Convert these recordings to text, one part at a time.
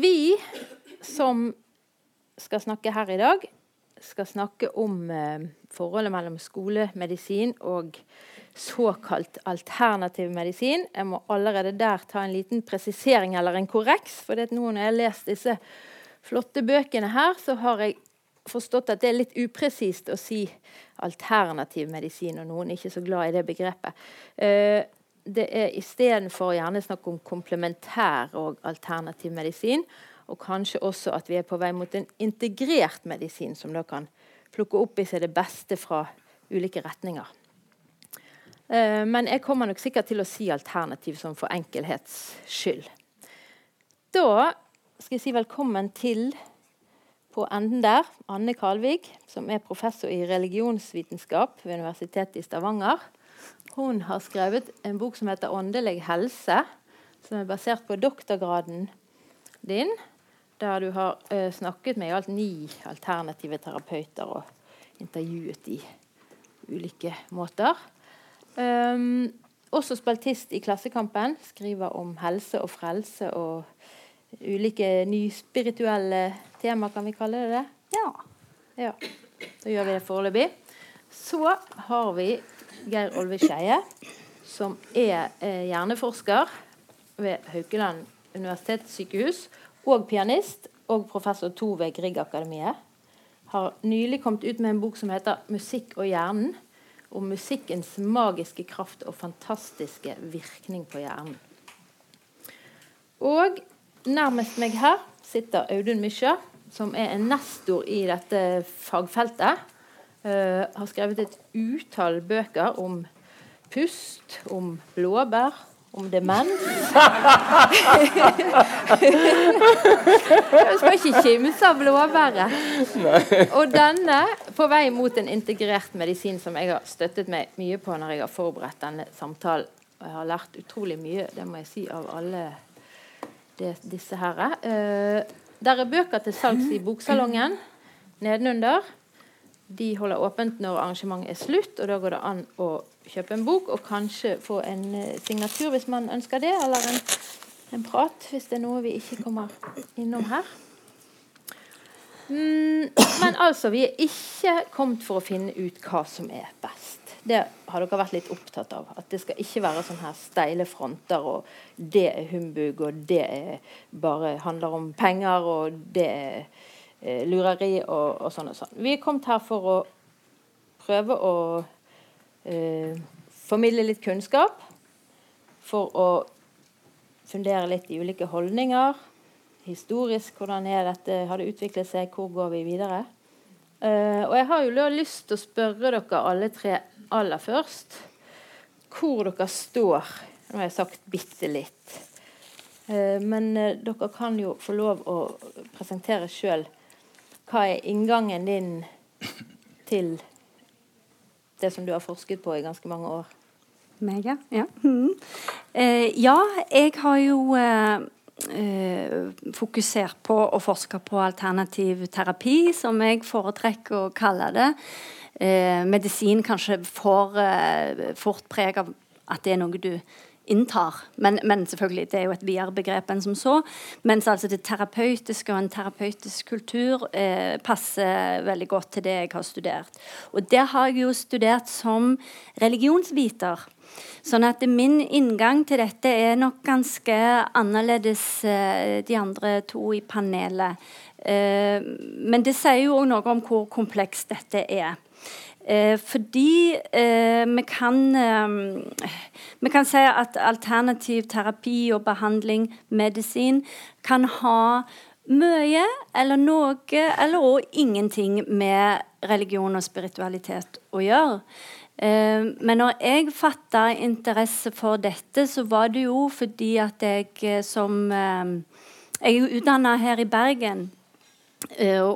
vi som skal snakke her i dag, skal snakke om eh, forholdet mellom skolemedisin og såkalt alternativ medisin. Jeg må allerede der ta en liten presisering eller en korreks. For nå når jeg har lest disse flotte bøkene her, så har jeg forstått at det er litt upresist å si alternativ medisin, og noen er ikke så glad i det begrepet. Eh, det er istedenfor gjerne snakk om komplementær og alternativ medisin. Og kanskje også at vi er på vei mot en integrert medisin som da kan plukke opp i seg det beste fra ulike retninger. Uh, men jeg kommer nok sikkert til å si alternativ som for enkelhets skyld. Da skal jeg si velkommen til på enden der Anne Kalvig, som er professor i religionsvitenskap ved Universitetet i Stavanger. Hun har skrevet en bok som heter 'Åndelig helse', som er basert på doktorgraden din, der du har uh, snakket med i alt ni alternative terapeuter og intervjuet de ulike måter. Um, også spaltist i Klassekampen. Skriver om helse og frelse og ulike nyspirituelle tema, kan vi kalle det det? Ja. ja. Da gjør vi det foreløpig. Så har vi Geir Olve Skeie, som er eh, hjerneforsker ved Haukeland universitetssykehus og pianist og professor to ved Griegakademiet. Har nylig kommet ut med en bok som heter 'Musikk og hjernen'. Om musikkens magiske kraft og fantastiske virkning på hjernen. Og nærmest meg her sitter Audun Mysja, som er en nestor i dette fagfeltet. Uh, har skrevet et utall bøker om pust, om blåbær, om demens. Jeg skal ikke kimse av blåbæret. Og denne på vei mot en integrert medisin som jeg har støttet meg mye på når jeg har forberedt denne samtalen. Og jeg har lært utrolig mye, det må jeg si, av alle det, disse her. Uh, der er bøker til salgs i boksalongen nedenunder. De holder åpent når arrangementet er slutt, og da går det an å kjøpe en bok og kanskje få en uh, signatur hvis man ønsker det, eller en, en, prat hvis det er noe vi ikke kommer innom her. Mm, men altså, vi er ikke kommet for å finne ut hva som er best. Det har dere vært litt opptatt av. At det skal ikke være sånne her steile fronter, og det er humbug, og det er bare handler om penger, og det er eh, lureri og, og, sånn og sånn. Vi er kommet her for å prøve å eh, formidle litt kunnskap. For å fundere litt i ulike holdninger. Historisk, hvordan er dette, har det utviklet seg, hvor går vi videre? Uh, og jeg har jo lyst til å spørre dere alle tre aller først hvor dere står. Nå har jeg sagt bitte litt. Uh, men uh, dere kan jo få lov å presentere sjøl hva er inngangen din til det som du har forsket på i ganske mange år? Meg, ja. Ja, mm. Eh, ja jeg har jo uh, fokusert på å forske på alternativ terapi, som jeg foretrekker å kalle det. Uh, medisin kanskje får fort preg av at det er noe du inntar. Men, men, selvfølgelig, det er jo et videre begrep enn som så. Mens altså det terapeutiske og en terapeutisk kultur eh, passer veldig godt til det jeg har studert. Og det har jeg jo studert som religionsviter. Sånn at min inngang til dette er nok ganske annerledes eh, de andre to i panelet. Eh, men det sier jo òg noe om hvor komplekst dette er. Eh, fordi eh, vi kan eh, Vi kan si at alternativ terapi og behandling, medisin, kan ha mye eller noe eller òg ingenting med religion og spiritualitet å gjøre. Eh, men når jeg fatta interesse for dette, så var det jo fordi at jeg eh, som eh, Jeg er utdanna her i Bergen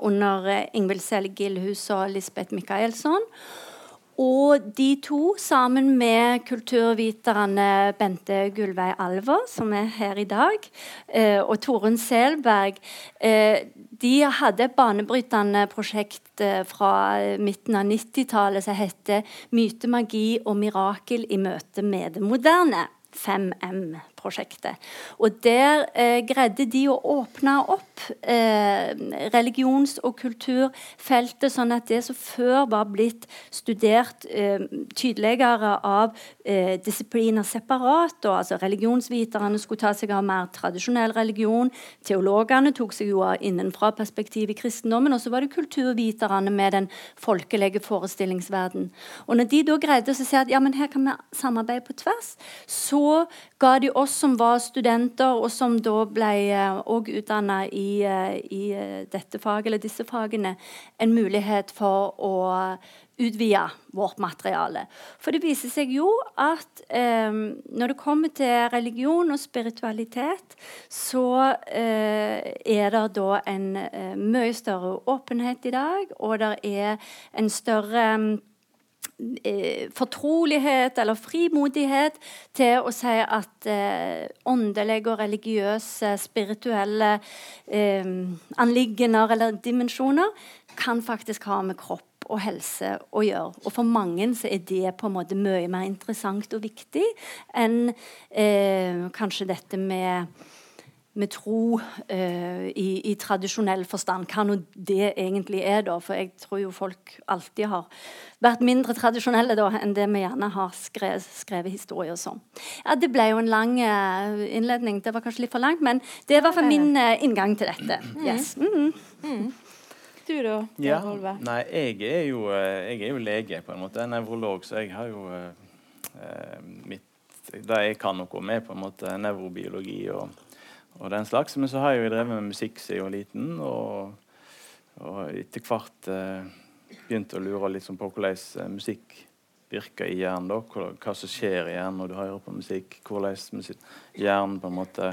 under eh, Ingvild Selle Gillhus og Lisbeth Michaelsson. Og de to, sammen med kulturviterne Bente Gullveig Alver, som er her i dag, eh, og Torunn Selberg, de hadde et banebrytende prosjekt fra midten av 90-tallet som heter 'Myte, magi og mirakel i møte med det moderne'. 5M prosjektet. Og der eh, greide de å åpne opp eh, religions- og kulturfeltet, sånn at det som før var blitt studert eh, tydeligere av eh, disipliner separat, og, altså religionsviterne skulle ta seg av mer tradisjonell religion, teologene tok seg jo av innenfra-perspektiv i kristendommen, og så var det kulturviterne med den folkelige forestillingsverden. Og når de da greide å si at ja, men her kan vi samarbeide på tvers, så ga de oss som var studenter, og som da ble òg uh, utdanna i, uh, i uh, dette faget, eller disse fagene, en mulighet for å utvide vårt materiale. For det viser seg jo at eh, når det kommer til religion og spiritualitet, så eh, er det da en eh, mye større åpenhet i dag, og det er en større Eh, fortrolighet eller frimodighet til å si at eh, åndelige og religiøse, spirituelle eh, anliggender eller dimensjoner kan faktisk ha med kropp og helse å gjøre. Og for mange så er det på en måte mye mer interessant og viktig enn eh, kanskje dette med med tro uh, i, i, tradisjonell forstand. Hva nå det egentlig er, da. For jeg tror jo folk alltid har vært mindre tradisjonelle da, enn det vi gjerne har skrevet, skrevet historier som. Ja, det ble jo en lang uh, innledning. Det var kanskje litt for langt, men det er i hvert fall min uh, inngang til dette. Mm. Yes. Mm -hmm. mm. Du da, ja. Nei, jeg er, jo, jeg er jo lege, på en måte. Nevrolog, så jeg har jo mitt Det jeg kan noe om, er på en måte nevrobiologi og og den slags. Men så har jeg jo drevet med musikk siden jeg var liten, og, og etter hvert eh, begynt å lure litt sånn på hvordan eh, musikk virker i hjernen. da, hva, hva, som skjer i hjernen når du hører på musikk. Hvordan hjernen på en måte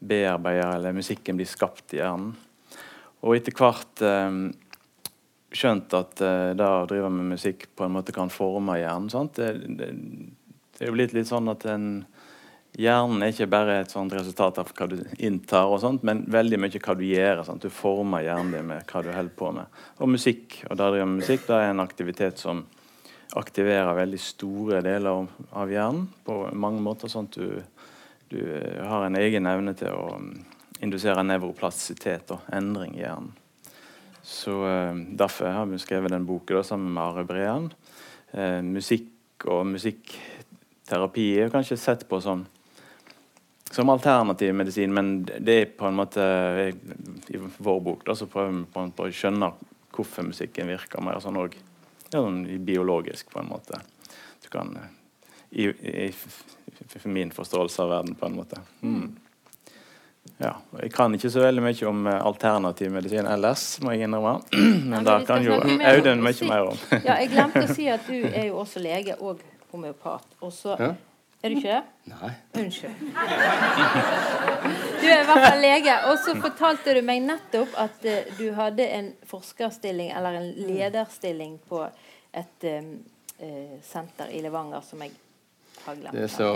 bearbeider, eller musikken blir skapt i hjernen. Og etter hvert eh, skjønt at eh, det å drive med musikk på en måte kan forme hjernen. Det, det, det er jo blitt litt sånn at en Hjernen er ikke bare et sånt resultat av hva du inntar, og sånt, men veldig mye hva du gjør. Sant? Du former hjernen din med hva du holder på med. Og musikk og da driver med musikk det er en aktivitet som aktiverer veldig store deler av hjernen på mange måter. sånn at du, du har en egen evne til å um, indusere nevroplastisitet og endring i hjernen. Så uh, Derfor har vi skrevet den boken da, sammen med Are Brean. Uh, musikk og musikkterapi er kanskje sett på som som alternativ medisin, men det er på en måte I vår bok da, så prøver vi på en måte å skjønne hvorfor musikken virker mer sånn òg ja, sånn biologisk, på en måte. Du kan i, i, For min forståelse av verden, på en måte. Mm. Ja, Jeg kan ikke så veldig mye om alternativ medisin ellers, må jeg innrømme. Men det kan jo Audun mye mer om. ja, Jeg glemte å si at du er jo også lege og homeopat. Og så ja. Er du ikke det? Nei. Unnskyld. Du er i hvert fall lege. Og så fortalte du meg nettopp at uh, du hadde en forskerstilling eller en lederstilling på et um, uh, senter i Levanger som jeg har glemt. Det er så,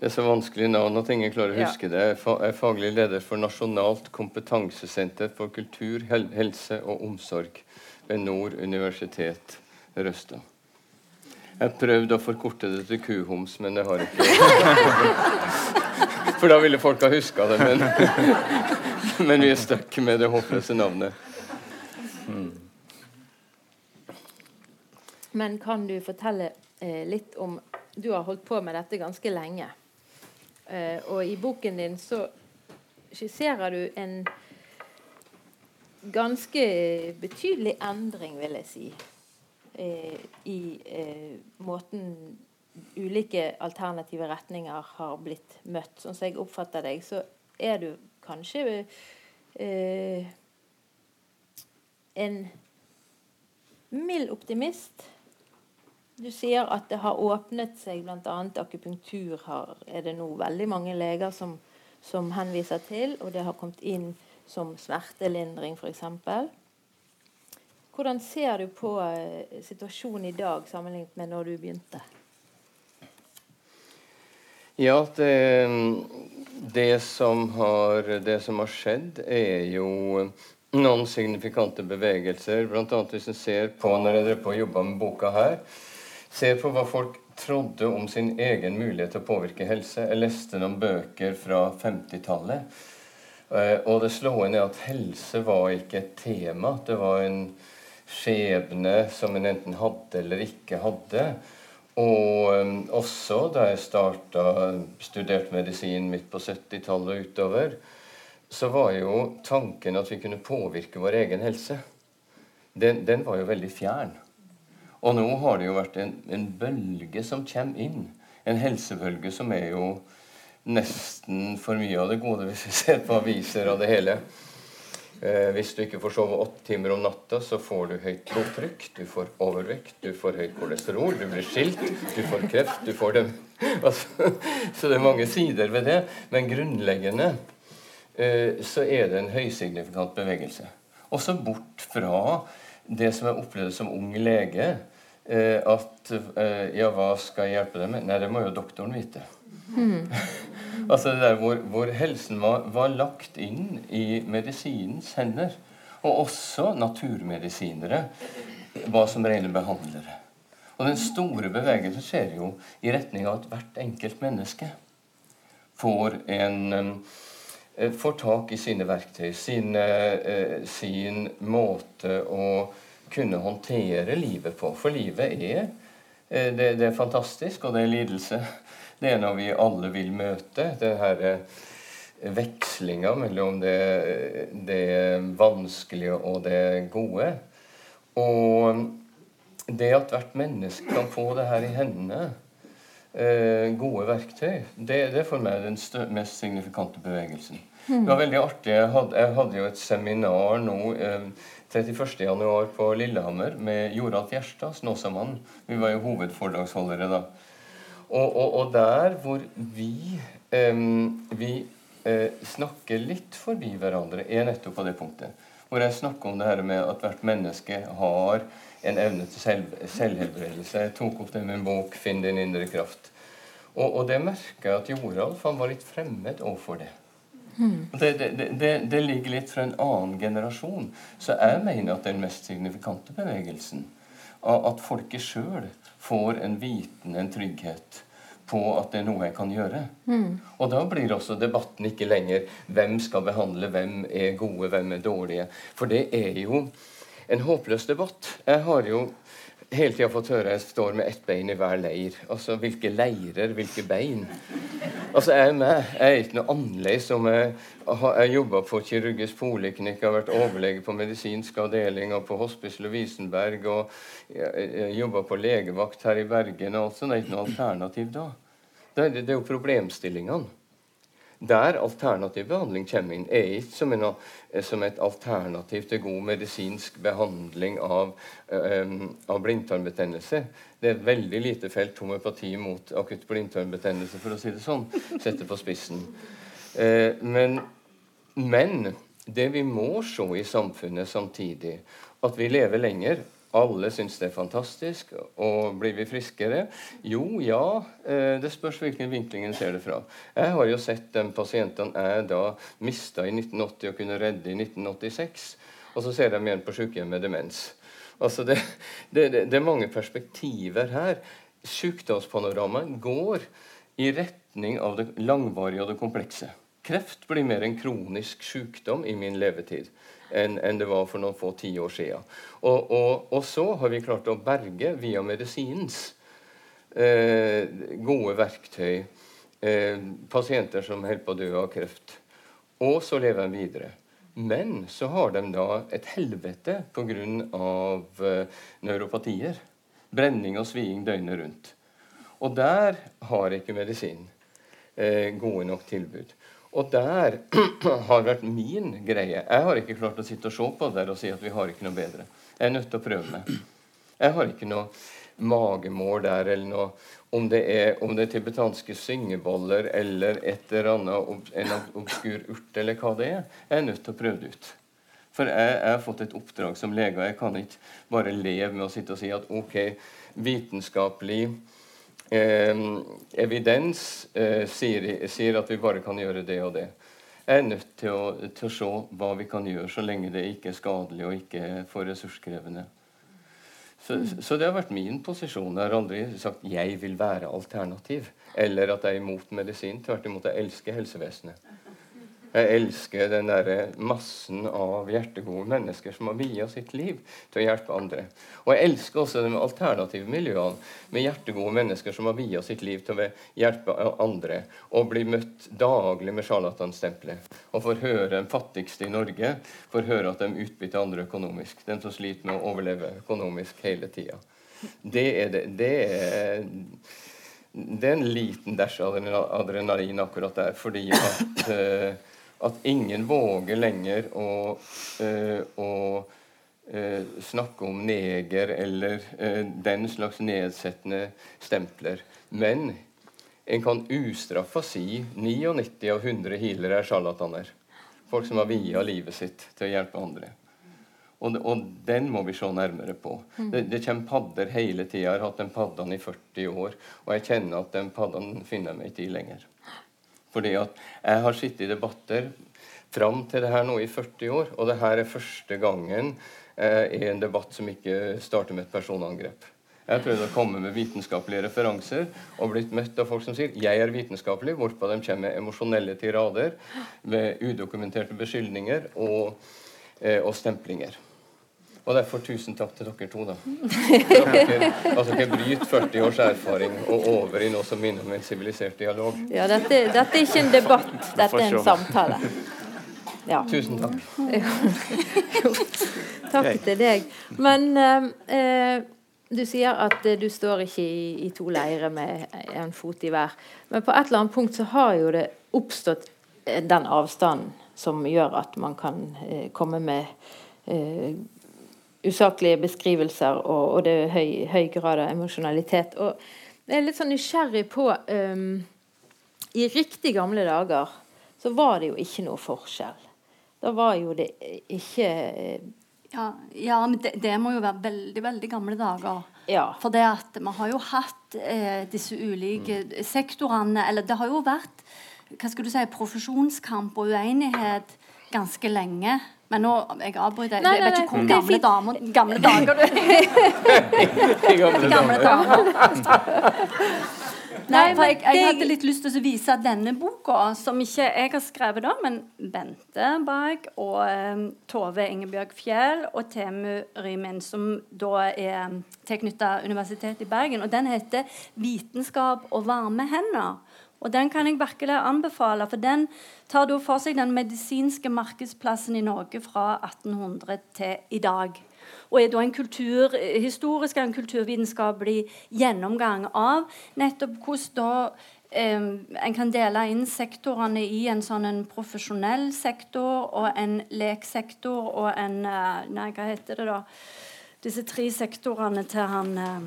det er så vanskelig navn at ingen klarer å huske ja. det. Jeg er faglig leder for Nasjonalt kompetansesenter for kultur, helse og omsorg ved Nord universitet Røstad. Jeg prøvde å forkorte det til kuhoms, men det har ikke For da ville folk ha huska det. Men, men vi er stuck med det håpløse navnet. Mm. Men kan du fortelle eh, litt om Du har holdt på med dette ganske lenge. Eh, og i boken din så skisserer du en ganske betydelig endring, vil jeg si, i eh, måten ulike alternative retninger har blitt møtt. Sånn som jeg oppfatter deg, så er du kanskje eh, en mild optimist. Du sier at det har åpnet seg, bl.a. akupunktur har, er det nå veldig mange leger som, som henviser til, og det har kommet inn som smertelindring f.eks. Hvordan ser du på eh, situasjonen i dag sammenlignet med når du begynte? Ja, det, det, som har, det som har skjedd, er jo noen signifikante bevegelser. Blant annet hvis en ser på når jeg drev på jobba med boka her, ser på hva folk trodde om sin egen mulighet til å påvirke helse. Jeg leste noen bøker fra 50-tallet. Eh, og det slående er at helse var ikke et tema. Det var en skjebne som en enten hadde eller ikke hadde. Og um, også da jeg starta studerte medisin midt på 70-tallet og utover, så var jo tanken at vi kunne påvirke vår egen helse, den, den var jo veldig fjern. Og nå har det jo vært en, en bølge som kommer inn. En helsebølge som er jo nesten for mye av det gode, hvis vi ser på aviser og det hele. Eh, hvis du ikke får sove åtte timer om natta, så får du høyt blodtrykk, du får overvekt, du får høyt kolesterol, du blir skilt, du får kreft, du får dem altså, Så det er mange sider ved det. Men grunnleggende eh, så er det en høysignifikant bevegelse. Også bort fra det som jeg opplevde som ung lege. Eh, at Ja, hva skal jeg hjelpe deg med? Nei, det må jo doktoren vite. Mm. altså det der hvor, hvor helsen var, var, lagt inn i medisinens hender. Og også naturmedisinere var som rene behandlere. Og den store bevegelsen skjer jo i retning av at hvert enkelt menneske får en får tak i sine verktøy, sine, eh, sin måte å kunne håndtere livet på. For livet er eh, det, det, er fantastisk, og det er lidelse. Det er når vi alle vil møte det her eh, vekslinga mellom det, det vanskelige og det gode. Og det at hvert menneske kan få det her i hendene, eh, gode verktøy, det, det er for meg den mest signifikante bevegelsen. Det var veldig artig. Jeg hadde, jeg hadde jo et seminar nå eh, 31.1 på Lillehammer med Joralf Gjerstad, Snåsamannen. Vi var jo hovedforedragsholdere da. Og, og, og der hvor vi, eh, vi eh, snakker litt forbi hverandre, er nettopp på det punktet. Hvor jeg snakker om det her med at hvert menneske har en evne til selv, selvhelbredelse. Jeg tok opp det med en bok 'Finn din indre kraft'. Og, og det merker jeg at Joralf han var litt fremmed overfor det. Mm. Det, det, det, det, ligger litt fra en annen generasjon. Så jeg mener at den mest signifikante bevegelsen, at folket sjøl får en viten, en trygghet på at det er noe jeg kan gjøre. Mm. Og da blir også debatten ikke lenger hvem skal behandle hvem er gode, hvem er dårlige. For det er jo en håpløs debatt. Jeg har jo hele tida fått høre jeg står med ett bein i hver leir. Altså hvilke leirer, hvilke bein? Altså Jeg er med. Jeg er ikke noe annerledes om jeg har jobba på kirurgisk poliklinikk, har vært overlege på medisinsk avdeling og på Hospice Lovisenberg og jobba på legevakt her i Bergen. og alt sånt. Det er ikke noe alternativ da. Det er, det er jo problemstillingene. Der alternativ behandling kommer inn, er ikke som, en, som, et alternativ til god medisinsk behandling av, um, av blindtarmbetennelse. Det er veldig lite felt homopati mot akutt blindtarmbetennelse, for å si det sånn. Sette på spissen. Uh, men, men det vi må se i samfunnet samtidig, at vi lever lenger, alle syns det er fantastisk. Og blir vi friskere? Jo, ja. Eh, det spørs hvilken vinkling en ser det fra. Jeg har jo sett de pasientene jeg da mista i 1980 og kunne redde i 1986. Og så ser de igjen på sykehjem med demens. Altså det, det, det, det er mange perspektiver her. Sykdomspanoramaet går i retning av det langvarige og det komplekse. Kreft blir mer en kronisk sykdom i min levetid enn, en det var for noen få tiår siden. Og, og, og, så har vi klart å berge via medisinens eh, gode verktøy eh, pasienter som holder på å dø av kreft. Og så lever de videre. Men så har de da et helvete pga. Eh, neuropatier. Brenning og sviing døgnet rundt. Og der har ikke medisin eh, gode nok tilbud. Og der har vært min greie. Jeg har ikke klart å sitte og se på det og si at vi har ikke noe bedre. Jeg er nødt til å prøve meg. Jeg har ikke noe magemål der eller noe om det er, om det er tibetanske syngeboller eller et eller annet, en obskur urt eller hva det er. Jeg er nødt til å prøve det ut. For jeg, jeg har fått et oppdrag som lege, og jeg kan ikke bare leve med å sitte og si at ok, vitenskapelig evidens eh, sier, sier, at vi bare kan gjøre det og det. Jeg er nødt til å, til å, se hva vi kan gjøre, så lenge det ikke er skadelig og ikke for ressurskrevende. Så, så, det har vært min posisjon. Jeg har aldri sagt 'jeg vil være alternativ', eller at jeg er imot medisin. Tvert imot, jeg elsker helsevesenet. Jeg elsker den der massen av hjertegode mennesker som har via sitt liv til å hjelpe andre. Og jeg elsker også de alternative miljøene med hjertegode mennesker som har via sitt liv til å hjelpe andre, og blir møtt daglig med sjarlatanstempelet. Og får høre de fattigste i Norge får høre at de utbytter andre økonomisk. De som sliter med å overleve økonomisk hele tida. Det er det. det er det er en liten dæsj adrenalin akkurat der, fordi at uh, at ingen våger lenger å, uh, å uh, snakke om neger eller uh, den slags nedsettende stempler. Men en kan ustraffa si 99 av 100 healere er sjarlataner. Folk som har via livet sitt til å hjelpe andre. Og, og den må vi se nærmere på. Mm. Det, det, kommer padder hele tida. Jeg har hatt den paddene i 40 år, og jeg kjenner at den paddene finner jeg meg ikke i lenger. Fordi at jeg har sittet i debatter fram til det her nå i 40 år, og det her er første gangen eh, i en debatt som ikke starter med et personangrep. Jeg har prøvd å komme med vitenskapelige referanser og blitt møtt av folk som sier 'jeg er vitenskapelig', hvorpå de kommer med emosjonelle tirader med udokumenterte beskyldninger og, eh, og stemplinger. Og derfor tusen takk til dere to. da. Dere, at dere bryter 40 års erfaring og over i noe som minner om en sivilisert dialog. Ja, dette, dette, er ikke en debatt, dette er en samtale. Ja. Tusen takk. takk til deg. Men eh, du sier at du står ikke i, i to leirer med en fot i hver. Men på et eller annet punkt så har jo det oppstått den avstanden som gjør at man kan eh, komme med eh, usaklige beskrivelser, og, og det er høy, høy, grad av emosjonalitet. Og jeg er litt sånn nysgjerrig på um, I riktig gamle dager så var det jo ikke noe forskjell. Da var jo det ikke ja, ja, men det, det, må jo være veldig veldig gamle dager. Ja. For det at vi har jo hatt eh, disse ulike sektorene Eller det har jo vært hva skal du si, profesjonskamp og uenighet ganske lenge. Men nå Jeg avbryter. Jeg vet ikke hvor gamle damer Gamle dager du Gamle, gamle damer. Nei, for jeg, jeg, hadde litt lyst til å vise denne boka, som ikke jeg har skrevet, da, men Bente Bag og um, Tove Ingebjørg Fjell og Temu Rymin, som da er tilknytta Universitetet i Bergen. Og den heter 'Vitenskap og varme hender'. Og Den kan jeg virkelig anbefale, for den tar da for seg den medisinske markedsplassen i Norge fra 1800 til i dag. Og er da en kulturhistorisk en kulturvitenskapelig gjennomgang av nettopp hvordan da Um, en kan dele inn sektorene i en sånn en profesjonell sektor og en leksektor og en uh, Nei, hva heter det, da? Disse tre sektorene til han eh,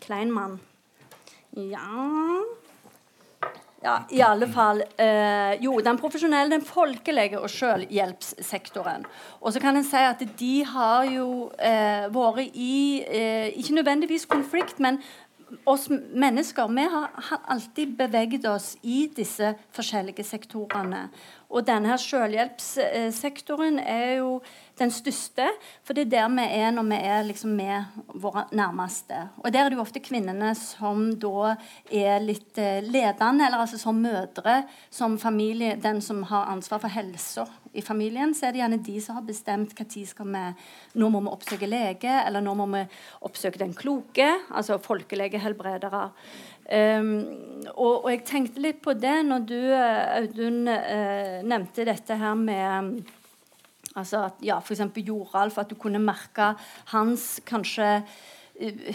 Kleinmann. Ja ja, i alle fall. Eh, jo, den profesjonelle, den folkelige og selvhjelpssektoren. Og så kan en si at de har jo eh, vært i eh, Ikke nødvendigvis konflikt, men oss mennesker vi har, har alltid beveget oss i disse forskjellige sektorene. Og denne her selvhjelpssektoren er jo den største, for det er der vi er når vi er liksom med våre nærmeste. Og der er det jo ofte kvinnene som da er litt eh, ledende, eller altså som mødre, som familie, den som har ansvar for helsa i familien, så er det gjerne de som har bestemt når skal vi Nå må vi oppsøke lege, eller nå må vi oppsøke den kloke, altså folkelegehelbredere. Um, og, og, jeg tenkte litt på det når du, Audun, uh, nevnte dette her med altså at, ja, F.eks. Joralf, at du kunne merke hans kanskje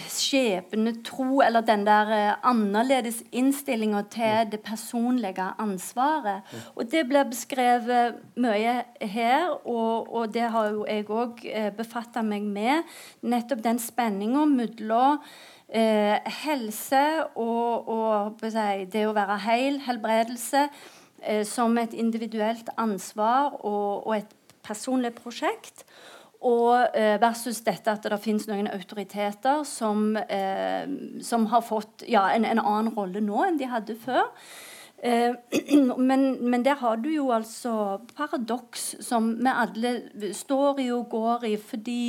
skjebnetro, eller den der uh, annerledes innstillinga til det personlige ansvaret. Og det blir beskrevet mye her, og, og det har jo jeg òg uh, befatta meg med. Nettopp den spenninga mellom eh, helse og, og si, det å være heil, helbredelse, eh, som et individuelt ansvar og, og et personlig prosjekt. Og eh, versus dette at det finnes noen autoriteter som, eh, som har fått ja, en, en, annen rolle nå enn de hadde før. Eh, men, men, der har du jo altså paradoks som vi alle står i og går i, fordi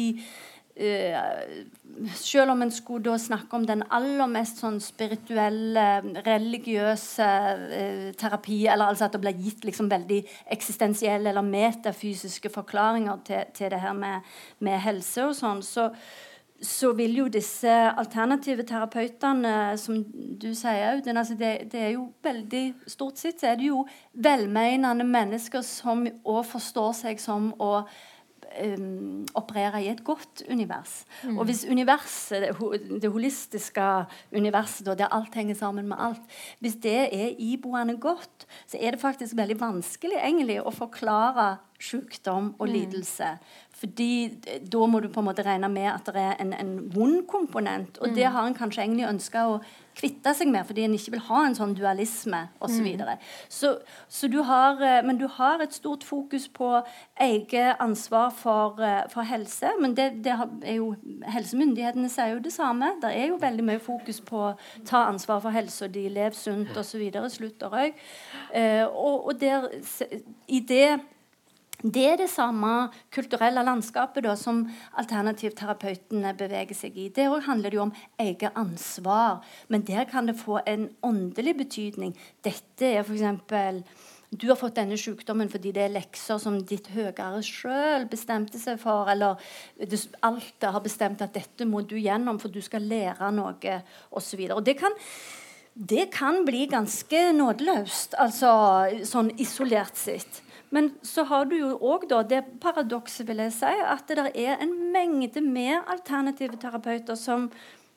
selv om en skulle da snakke om den aller mest sånn spirituelle, religiøse uh, terapi, eller altså at det ble gitt liksom veldig eksistensielle eller metafysiske forklaringer til, til det her med, med helse og sånn, så, så vil jo disse alternative terapeutene, som du sier, Audun altså det, det, er jo veldig Stort sett så er det jo velmenende mennesker som òg forstår seg som å um, operere i et godt univers. Mm. Og hvis universet, det, det holistiske universet, der alt henger sammen med alt, hvis det er iboende godt, så er det faktisk veldig vanskelig egentlig å forklare sykdom og mm. lidelse. Fordi da må du på en måte regne med at det er en, en vond komponent. Og mm. det har en kanskje egentlig ønska å kvitte seg med, fordi en ikke vil ha en sånn dualisme osv. Så, mm. så, så du har, eh, men du har et stort fokus på eget ansvar for, eh, for helse. Men det, det er jo, helsemyndighetene sier jo det samme. Det er jo veldig mye fokus på å ta ansvar for helse, og de lever sunt osv. Slutt å røyke. Eh, og, og der, i det det er det samme kulturelle landskapet da, som alternativterapeutene beveger seg i. Der handler det jo om eget ansvar, men der kan det få en åndelig betydning. Dette er f.eks. Du har fått denne sykdommen fordi det er lekser som ditt høyere sjøl bestemte seg for, eller alt har bestemt at dette må du gjennom for du skal lære noe, osv. Det kan det kan bli ganske nådeløst, altså sånn isolert sett. Men så har du jo òg det paradokset, vil jeg si, at det er en mengde med alternative terapeuter som,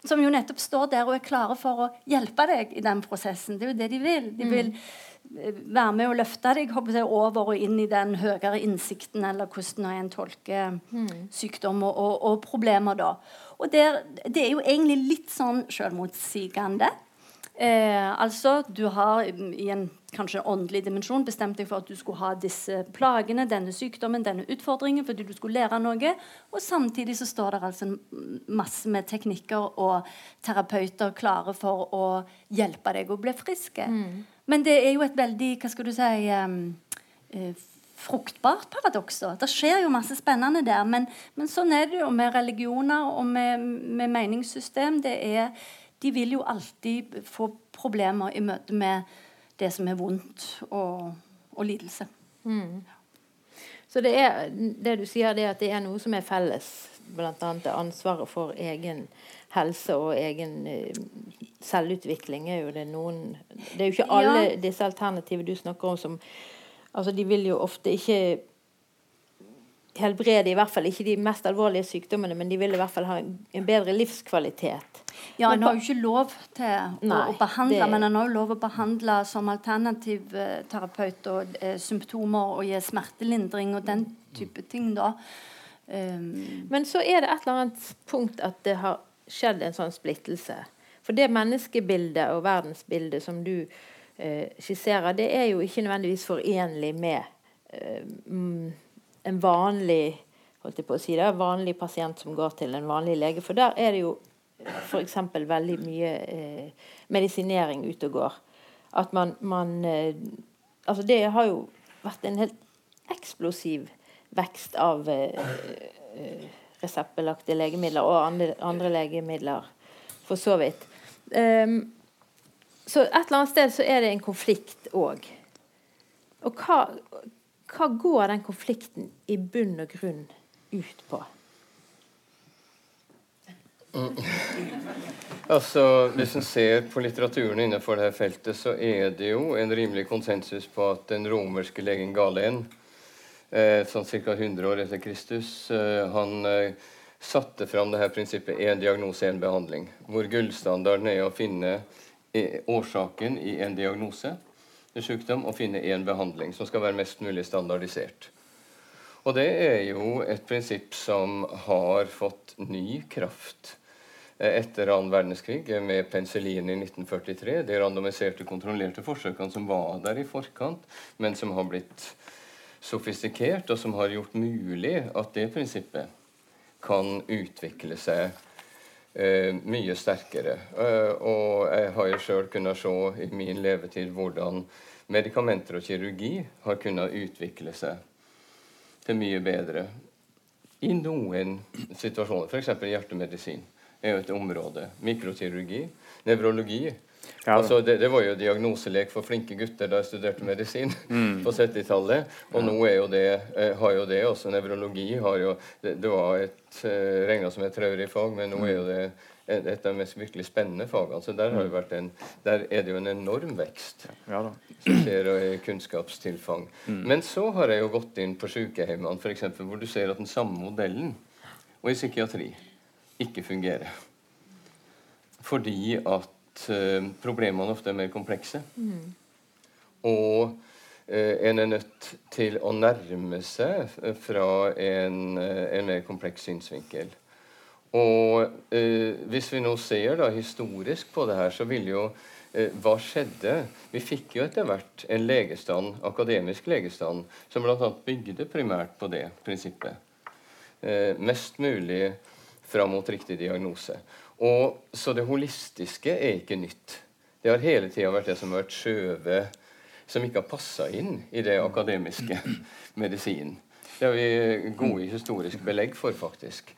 som, jo nettopp står der og er klare for å hjelpe deg i den prosessen. Det er jo det de vil. De vil mm. være med og løfte deg over og inn i den høyere innsikten, eller hvordan en tolker mm. sykdom og, og, og, problemer da. Og der, det er jo egentlig litt sånn selvmotsigende. Eh, altså, du har i en kanskje åndelig dimensjon bestemt deg for at du skulle ha disse plagene, denne sykdommen, denne utfordringen, fordi du skulle lære noe. Og samtidig så står det altså masse med teknikker og terapeuter klare for å hjelpe deg å bli friske. Mm. Men det er jo et veldig, hva skal du si um, uh, fruktbart paradoks. Det skjer jo masse spennende der. Men, men, sånn er det jo med religioner og med, med meningssystem. Det er de vil jo alltid få problemer i møte med det som er vondt og, og lidelse. Mm. Så det, er, det du sier, det er at det er noe som er felles, bl.a. ansvaret for egen helse og egen uh, selvutvikling. er jo Det noen Det er jo ikke alle ja. disse alternativene du snakker om som altså De vil jo ofte ikke helbrede i hvert fall ikke de mest alvorlige sykdommene, men de vil i hvert fall ha en bedre livskvalitet. Ja, En har jo ikke lov til Nei, å, behandle, det... men en har jo lov å behandle som alternativ eh, terapeut og eh, symptomer og gi smertelindring og den type ting. da. Um... Men så er det et eller annet punkt at det har skjedd en sånn splittelse. For det menneskebildet og verdensbildet som du eh, skisserer, det er jo ikke nødvendigvis forenlig med eh, en vanlig holdt jeg på å si det, vanlig pasient som går til en vanlig lege. For der er det jo f.eks. veldig mye eh, medisinering ute og går. At man, man eh, Altså det har jo vært en helt eksplosiv vekst av eh, eh reseptbelagte legemidler og andre, andre, legemidler, for så vidt. Um, så et eller annet sted så er det en konflikt òg. Og hva, hva går den konflikten i bunn og grunn ut på? Altså, Hvis en ser på litteraturen innenfor dette feltet, så er det jo en rimelig konsensus på at den romerske legen Galen, eh, sånn ca. 100 år etter Kristus, eh, han eh, satte fram dette prinsippet én diagnose, én behandling. Hvor gullstandarden er å finne eh, årsaken i en diagnose sykdom og finne én behandling som skal være mest mulig standardisert. Og det er jo et prinsipp som har fått ny kraft etter annen verdenskrig med penicillin i 1943. De randomiserte, kontrollerte forsøkene som var der i forkant, men som har blitt sofistikert, og som har gjort mulig at det prinsippet kan utvikle seg eh, mye sterkere. Eh, og jeg har jo sjøl kunnet se i min levetid hvordan medikamenter og kirurgi har kunnet utvikle seg til mye bedre i noen situasjoner, f.eks. hjertemedisin, er jo et område. Mikrokirurgi, nevrologi. Ja, altså, det, det, var jo diagnoselek for flinke gutter da jeg studerte medisin mm. på 70-tallet. Og ja. nå er jo det, eh, har jo det også nevrologi har jo, det, det var et eh, regna som et traurig fag, men nå er jo det et av de mest virkelig spennende fagene. Så der, har det vært en, der er det jo en enorm vekst ja, som skjer i kunnskapstilfang. Mm. Men så har jeg jo gått inn på sykehjemmene, f.eks., hvor du ser at den samme modellen og i psykiatri ikke fungerer. Fordi at uh, problemene ofte er mer komplekse. Mm. Og uh, en er nødt til å nærme seg fra en, uh, en mer kompleks synsvinkel. Og eh, Hvis vi nå ser da historisk på det her, så vil jo eh, Hva skjedde? Vi fikk jo etter hvert en legestand, akademisk legestand som bl.a. bygde primært på det prinsippet. Eh, mest mulig fram mot riktig diagnose. Og, så det holistiske er ikke nytt. Det har hele tida vært det som har vært skjøvet som ikke har passa inn i det akademiske medisinen. Det har vi gode historisk belegg for, faktisk.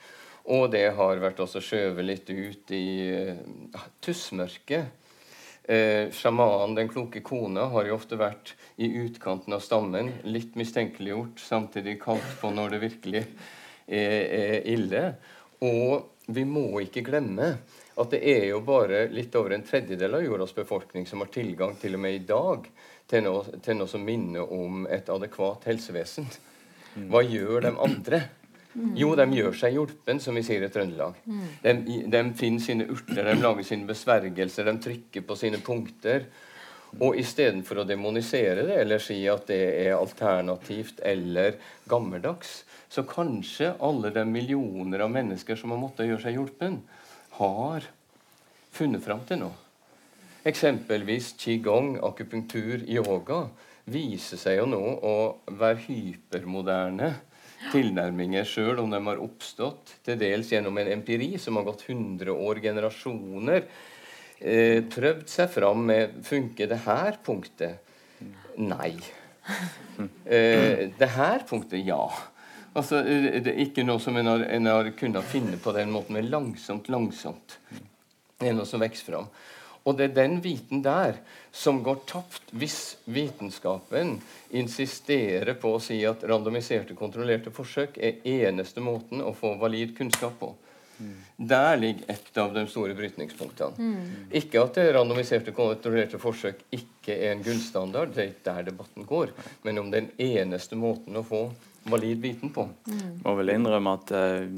Og det har vært også skjøvet litt ut i uh, tussmørket. Eh, sjamanen, den kloke kona, har jo ofte vært i utkanten av stammen. Litt mistenkeliggjort, samtidig kalt på når det virkelig er, er ille. Og vi må ikke glemme at det er jo bare litt over en tredjedel av jordas befolkning som har tilgang til og med i dag til noe, til noe som minner om et adekvat helsevesen. Hva gjør de andre? Mm. Jo, de gjør seg hjulpen, som vi sier i Trøndelag. Mm. De, de, finner sine urter, de lager sine besvergelser, de trykker på sine punkter. Og istedenfor å demonisere det eller si at det er alternativt eller gammeldags, så kanskje alle de millioner av mennesker som har måttet gjøre seg hjulpen, har funnet fram til noe. Eksempelvis qigong, akupunktur, yoga viser seg jo nå å være hypermoderne tilnærminger, sjøl om de har oppstått til dels gjennom en empiri som har gått 100 år, generasjoner. Eh, prøvd seg fram med Funker det her punktet? Nei. Eh, det her punktet? Ja. Altså, eh, det er ikke noe som en har, en har kunnet finne på den måten, men langsomt, langsomt. Det er noe som vokser fram. Og det er den viten der som går tapt hvis vitenskapen insisterer på å si at randomiserte, kontrollerte forsøk er eneste måten å få valid kunnskap på. Der ligger et av de store brytningspunktene. Mm. Ikke at det randomiserte, kontrollerte forsøk ikke er en gullstandard, det er ikke der debatten går, men om den eneste måten å få valid biten på. Mm. Må vel innrømme at eh,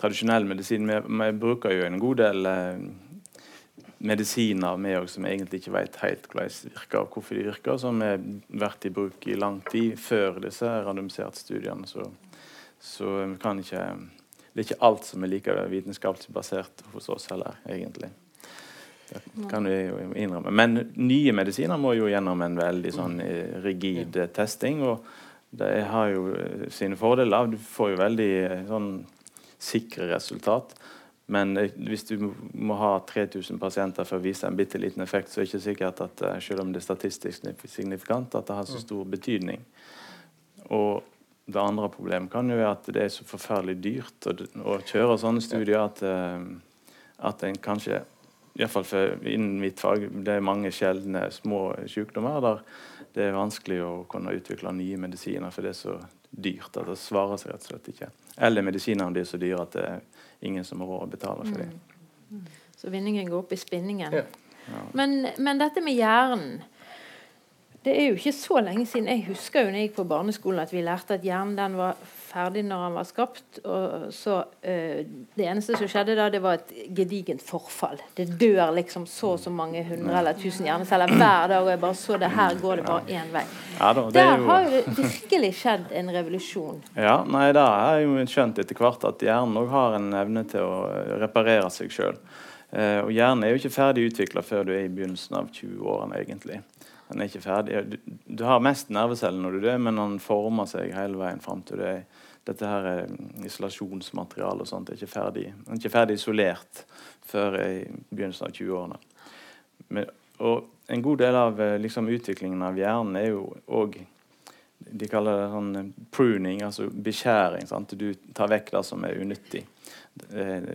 tradisjonell medisin vi, vi, bruker jo en god del eh, medisiner med oss som egentlig ikke vet helt hvordan de virker, og hvorfor de virker, som har vært i bruk i lang tid før disse randomiserte studiene. Så, så vi kan ikke Det er ikke alt som er like vitenskapelig basert hos oss heller, egentlig. Det kan vi jo innrømme. Men nye medisiner må jo gjennom en veldig sånn eh, rigid eh, testing. og det har jo eh, sine fordeler. Du får jo veldig sånn sikre resultat. Men hvis du må ha 3000 pasienter for å vise en bitte liten effekt, så er det ikke sikkert at eh, selv om det er statistisk signifikant, at det har så stor betydning. Og det andre problemet kan jo være at det er så forferdelig dyrt å, å kjøre sånne studier at, uh, at en kanskje Iallfall innen mitt fag det er mange sjeldne små sykdommer der det er vanskelig å kunne utvikle nye medisiner, for det er så dyrt at det svarer seg rett og slett ikke. Eller medisinene blir så dyre at det er ingen som har råd å betale for dem. Mm. Så vinningen går opp i spinningen. Ja. Ja. Men, men, dette med hjernen Det er jo ikke så lenge siden. Jeg husker jo når jeg gikk på barneskolen at vi lærte at hjernen den var ferdig når han var skapt. og så uh, Det eneste som skjedde da, det var et gedigent forfall. Det dør liksom så og så mange hundre eller tusen hjerneceller hver dag. Og jeg bare så det her går det bare én vei. Ja, da, Der jo... har jo det virkelig skjedd en revolusjon. Ja, nei, da har jeg jo skjønt etter hvert at hjernen òg har en evne til å reparere seg sjøl. Eh, og hjernen er jo ikke ferdig utvikla før du er i begynnelsen av 20-årene, egentlig. Den er ikke ferdig. Du, du har mest nerveceller når du dør, men den former seg hele veien fram til du er dette her er isolasjonsmaterialet og sånt er ikke ferdig, er ikke ferdig isolert før i begynnelsen av 20-årene. Og en god del av eh, liksom, utviklingen av hjernen er jo òg De kaller det sånn eh, pruning, altså beskjæring. Sant? Du tar vekk det som er unyttig. Eh,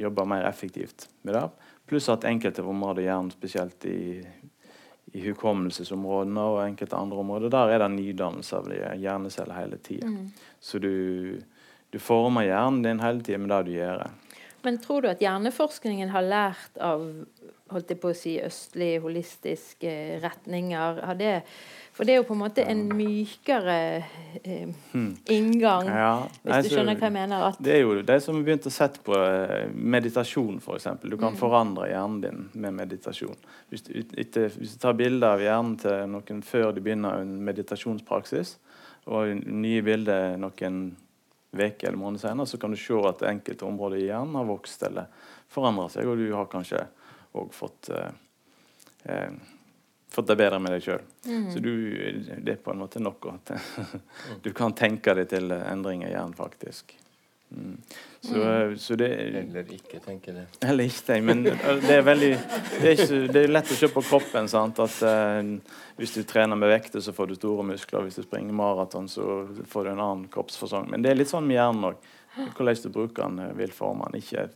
jobber mer effektivt med det. Pluss at enkelte områder, gjerne spesielt i, i hukommelsesområdene og enkelte andre områder, der er det nydannelse av hjerneceller hele tida. Mm. Så du, du, former hjernen din hele tida med det du gjør. Men tror du at hjerneforskningen har lært av holdt jeg på å si, østlige, holistiske retninger? Har det for det er jo på en måte en mykere eh, hmm. inngang, ja, hvis du skjønner hva jeg mener. Det er jo de som har begynt å sette på eh, meditasjon, f.eks. Du kan mm. forandre hjernen din med meditasjon. Hvis du, etter, hvis du tar bilder av hjernen til noen før de begynner en meditasjonspraksis, og nye bilder noen uker eller måneder senere, så kan du se at enkelte områder i hjernen har vokst eller forandra seg, og du har kanskje òg fått eh, eh, fått det bedre med deg sjøl. Mm. Så du, det er på en måte noe at du kan tenke deg til endringer i hjernen, faktisk. Mm. Så, mm. så det, eller ikke tenke det. Eller ikke Men det er veldig Det er, ikke, det er lett å se på kroppen sant? at uh, hvis du trener med vekter, så får du store muskler. Hvis du springer maraton, så får du en annen kroppsfasong. Men det er litt sånn med hjernen òg. Hvordan du bruker den, eh, vil forme den. Ikke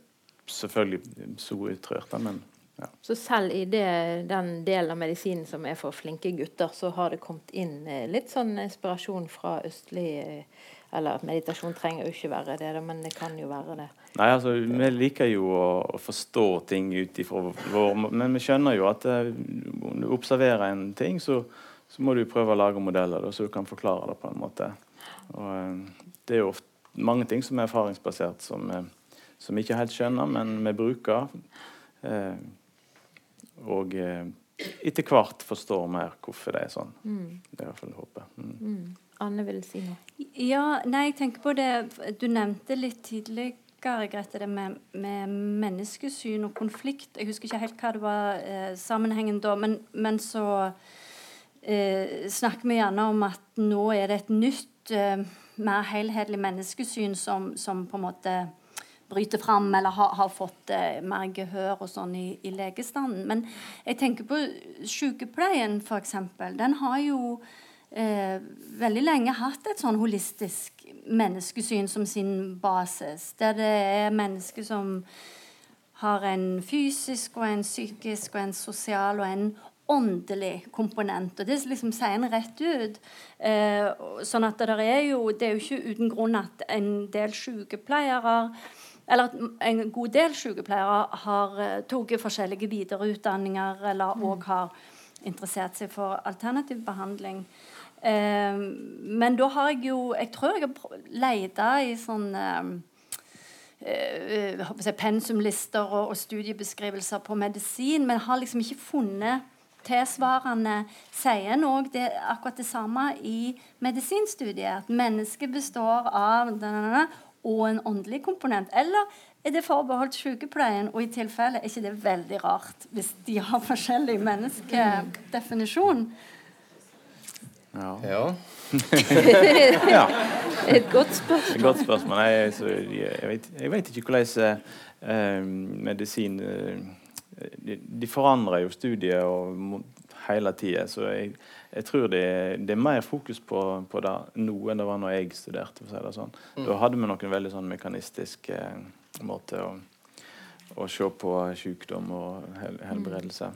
selvfølgelig så utrørt, men ja. Så selv i det, den delen av medisinen som er for flinke gutter, så har det kommet inn eh, litt sånn inspirasjon fra østlig eh, Eller meditasjon trenger jo ikke være det, men det kan jo være det. Nei, altså, Vi liker jo å, forstå ting ut ifra vår Men vi skjønner jo at eh, om du observerer en ting, så, så må du prøve å lage modeller så du kan forklare det på en måte. Og, det er jo ofte mange ting som er erfaringsbasert, som, som vi ikke helt skjønner, men vi bruker. Eh, og eh, etter hvert forstår mer hvorfor det er sånn. Mm. Det er i hvert fall håpet. Mm. Mm. Anne vil si noe. Ja, nei, jeg tenker på det Du nevnte litt tidligere Grete, det med, med, menneskesyn og konflikt. Jeg husker ikke helt hva det var eh, sammenhengen da, men, men så eh, snakker vi gjerne om at nå er det et nytt, eh, mer helhetlig menneskesyn som, som på en måte bryter fram eller har, har fått eh, mer gehør og sånn i, i, legestanden. Men jeg tenker på sykepleien, f.eks. Den har jo eh, veldig lenge hatt et sånn holistisk menneskesyn som sin basis. Der det er mennesker som har en fysisk og en psykisk og en sosial og en åndelig komponent. Og det liksom sier en rett ut. Eh, sånn at det er jo Det er jo ikke uten grunn at en del sykepleiere eller en god del sykepleiere har uh, tatt forskjellige videreutdanninger eller òg mm. har interessert seg for alternativ behandling. Eh, men da har jeg jo Jeg tror jeg har leita i sånne eh, pensumlister og, og, studiebeskrivelser på medisin, men har liksom ikke funnet tilsvarende Sier en òg akkurat det samme i medisinstudiet. At mennesket består av og en åndelig komponent? Eller er det forbeholdt sykepleien, og i tilfelle er ikke det veldig rart hvis de har forskjellig menneskedefinisjon? Ja. ja. ja. Et godt spørsmål. Et godt spørsmål. Jeg, jeg, vet, jeg vet, ikke hvordan uh, medisin uh, de, de, forandrer jo studiet og, hele tida. Så jeg, jeg tror det, det, er mer fokus på, på, det nå enn det var når jeg studerte. for å si det sånn. Mm. Da hadde vi noen veldig sånn mekanistisk eh, måte å, å, se på sykdom og hel, helbredelse.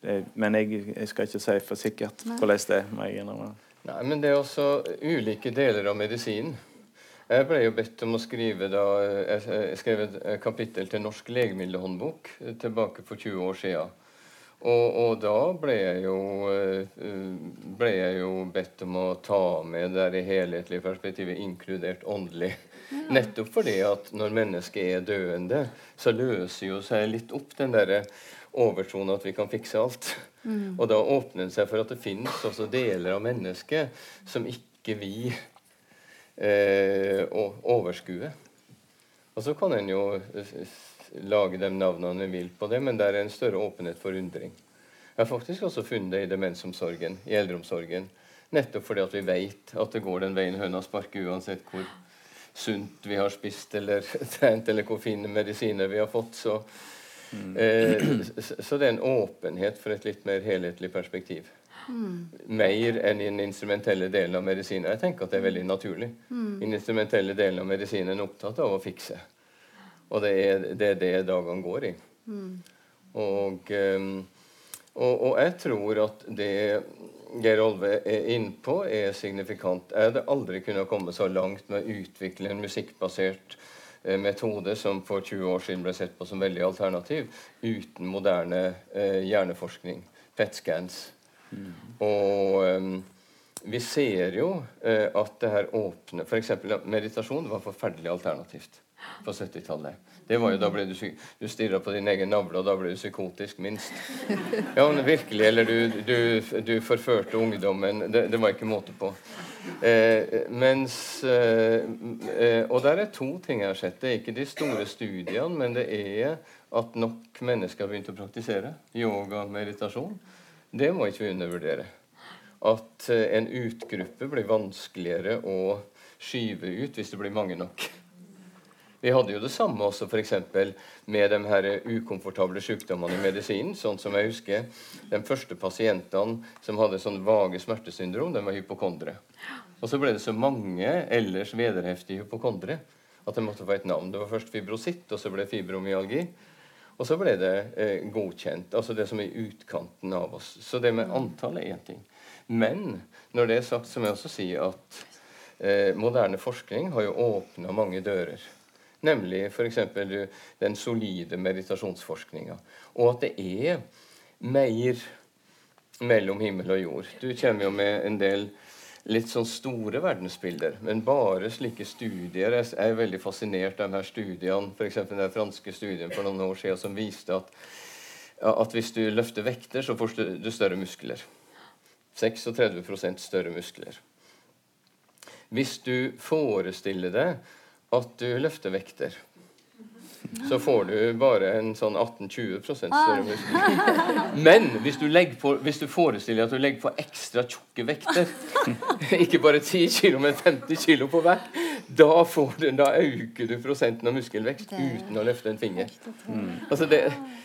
Det, men jeg, jeg, skal ikke si for sikkert hvordan det er. må jeg innrømme. Nei, men det er også ulike deler av medisinen. Jeg ble jo bedt om å skrive da, jeg skrev et kapittel til Norsk legemiddelhåndbok tilbake for 20 år siden. Og, og, da ble jeg, jo, eh, ble jeg jo bedt om å ta med det helhetlige perspektivet, inkludert åndelig. Ja. Nettopp fordi at når mennesket er døende, så løser jo seg litt opp den derre overtroen at vi kan fikse alt. Mm. Og da åpner det seg for at det finnes også deler av mennesket som ikke vi eh, overskuer. Og så kan en jo lage de navnene vi vil på det, men det er en større åpenhet for undring. Jeg har faktisk også funnet det i demensomsorgen, i eldreomsorgen. Nettopp fordi at vi vet at det går den veien høna sparker, uansett hvor sunt vi har spist eller trent, eller hvor fine medisiner vi har fått. Så, mm. eh, så det er en åpenhet for et litt mer helhetlig perspektiv. Mm. Mer enn i den instrumentelle delen av medisinen. Jeg tenker at det er veldig naturlig. Mm. I den instrumentelle delen av medisinen er opptatt av å fikse. Og det er det, er det dagene går i. Mm. Og, um, og, og, jeg tror at det Geir Olve er innpå, er signifikant. Jeg hadde aldri kunnet komme så langt med å utvikle en musikkbasert eh, metode som for 20 år siden ble sett på som veldig alternativ, uten moderne eh, hjerneforskning. PET-scans. Mm. Og um, vi ser jo eh, at det her åpner F.eks. meditasjon var forferdelig alternativt på 70-tallet. Det var jo, Da ble du, du stirra på din egen navle, og da ble du psykotisk, minst. Ja, men virkelig. Eller du, du, du forførte ungdommen. Det, det, var ikke måte på. Eh, mens eh, eh, Og der er to ting jeg har sett. Det er ikke de store studiene, men det er at nok mennesker har begynt å praktisere yoga og meditasjon. Det må ikke vi undervurdere. At eh, en utgruppe blir vanskeligere å skyve ut hvis det blir mange nok. Vi hadde jo det samme også f.eks. med de her ukomfortable sykdommene i medisinen. Sånn som jeg husker De første pasientene som hadde sånn vage smertesyndrom, de var hypokondere. Og så ble det så mange ellers vederheftige hypokondere at de måtte få et navn. Det var først fibrositt, og så ble det fibromyalgi. Og så ble det eh, godkjent. Altså det som er i utkanten av oss. Så det med antall er én ting. Men når det er sagt, så må jeg også si at eh, moderne forskning har jo åpna mange dører. Nemlig f.eks. den solide meditasjonsforskninga. Og at det er mer mellom himmel og jord. Du kommer jo med en del litt sånn store verdensbilder, men bare slike studier. Jeg er veldig fascinert av de her studiene, f.eks. den franske studien for noen år siden som viste at, at hvis du løfter vekter, så får du større muskler. 36% større muskler. Hvis du forestiller deg at du løfter vekter. Så får du bare en sånn 18-20% større muskel. Men hvis du, på, hvis du, forestiller at du legger på ekstra tjukke vekter, ikke bare 10 kg, men 50 kg på hver, da, du, da, øker du prosenten av muskelvekst uten å løfte en finger. Mm. Altså det,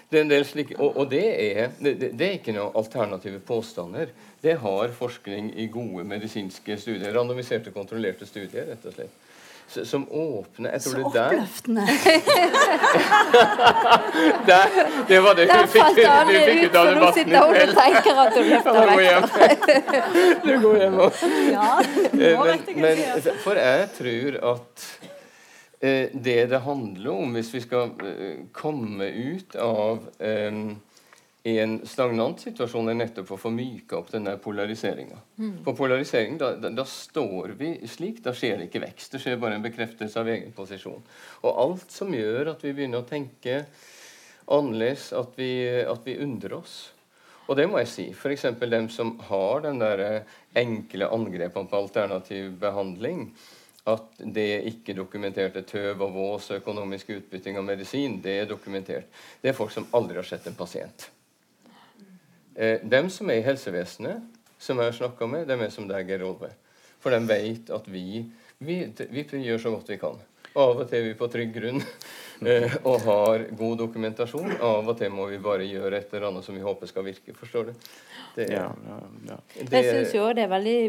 det, er en del slike, og, og det, er, det, det, er, ikke noen alternative påstander. Det har forskning i gode medisinske studier. Randomiserte, kontrollerte studier, rett og slett som åpner Jeg tror Så det oppløftende. der, det var det hun fikk, du fikk ut av debatten i kveld. tenker at du løfter vekk. Du går hjem òg. ja, men, men, For jeg tror at eh, det det handler om, hvis vi skal eh, komme ut av eh, i en stagnant situasjon er nettopp å få myka opp denne polariseringa. Mm. For polarisering, da, da, da, står vi slik. Da skjer det ikke vekst. Det skjer bare en bekreftelse av egen posisjon. Og alt som gjør at vi begynner å tenke annerledes, at vi, at vi undrer oss. Og det må jeg si. F.eks. dem som har den der enkle angrepene på alternativ behandling. At det ikke dokumenterte tøv og vås økonomisk utbytting av medisin, det er dokumentert. Det er folk som aldri har sett en pasient. Eh, dem som er i helsevesenet, som jeg har snakka med, dem er som deg, Geir Olve. For de vet at vi, vi, vi, gjør så godt vi kan. Av og til er vi på trygg grunn eh, og har god dokumentasjon. Av og til må vi bare gjøre et eller annet som vi håper skal virke. Forstår du? Det, ja, ja, ja. Det, jeg syns jo det er veldig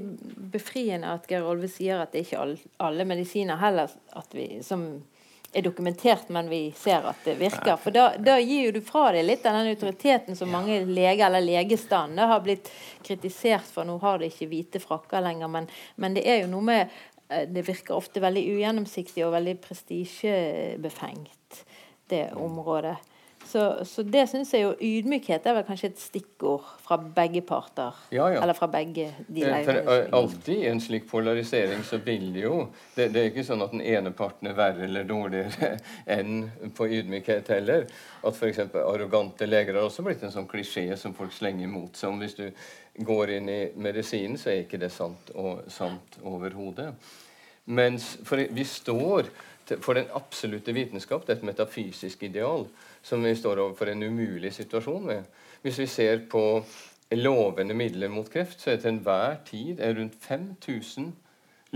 befriende at Geir Olve sier at det er ikke alle, alle medisiner heller vi, som er dokumentert, men vi ser at det virker. For da, da gir du fra deg litt av den autoriteten som mange leger eller legestander har blitt kritisert for. Nå har de ikke hvite frakker lenger, men, men det er jo noe med eh, Det virker ofte veldig ugjennomsiktig og veldig prestisjebefengt, det området. Så, så det syns jeg jo ydmykhet er vel kanskje et stikkord fra begge parter. Ja, ja. Eller fra begge de For leirene. Eh, alltid i en slik polarisering så vil det jo det, det, er ikke sånn at den ene parten er verre eller dårligere enn på ydmykhet heller. At f.eks. arrogante leger har også blitt en sånn klisjé som folk slenger mot seg. Om hvis du går inn i medisinen, så er ikke det sant, og, sant overhodet. Mens for, vi står for den absolutte vitenskap, det er et metafysisk ideal som vi står overfor en umulig situasjon med. Hvis vi ser på lovende midler mot kreft, så er det til enhver tid rundt 5000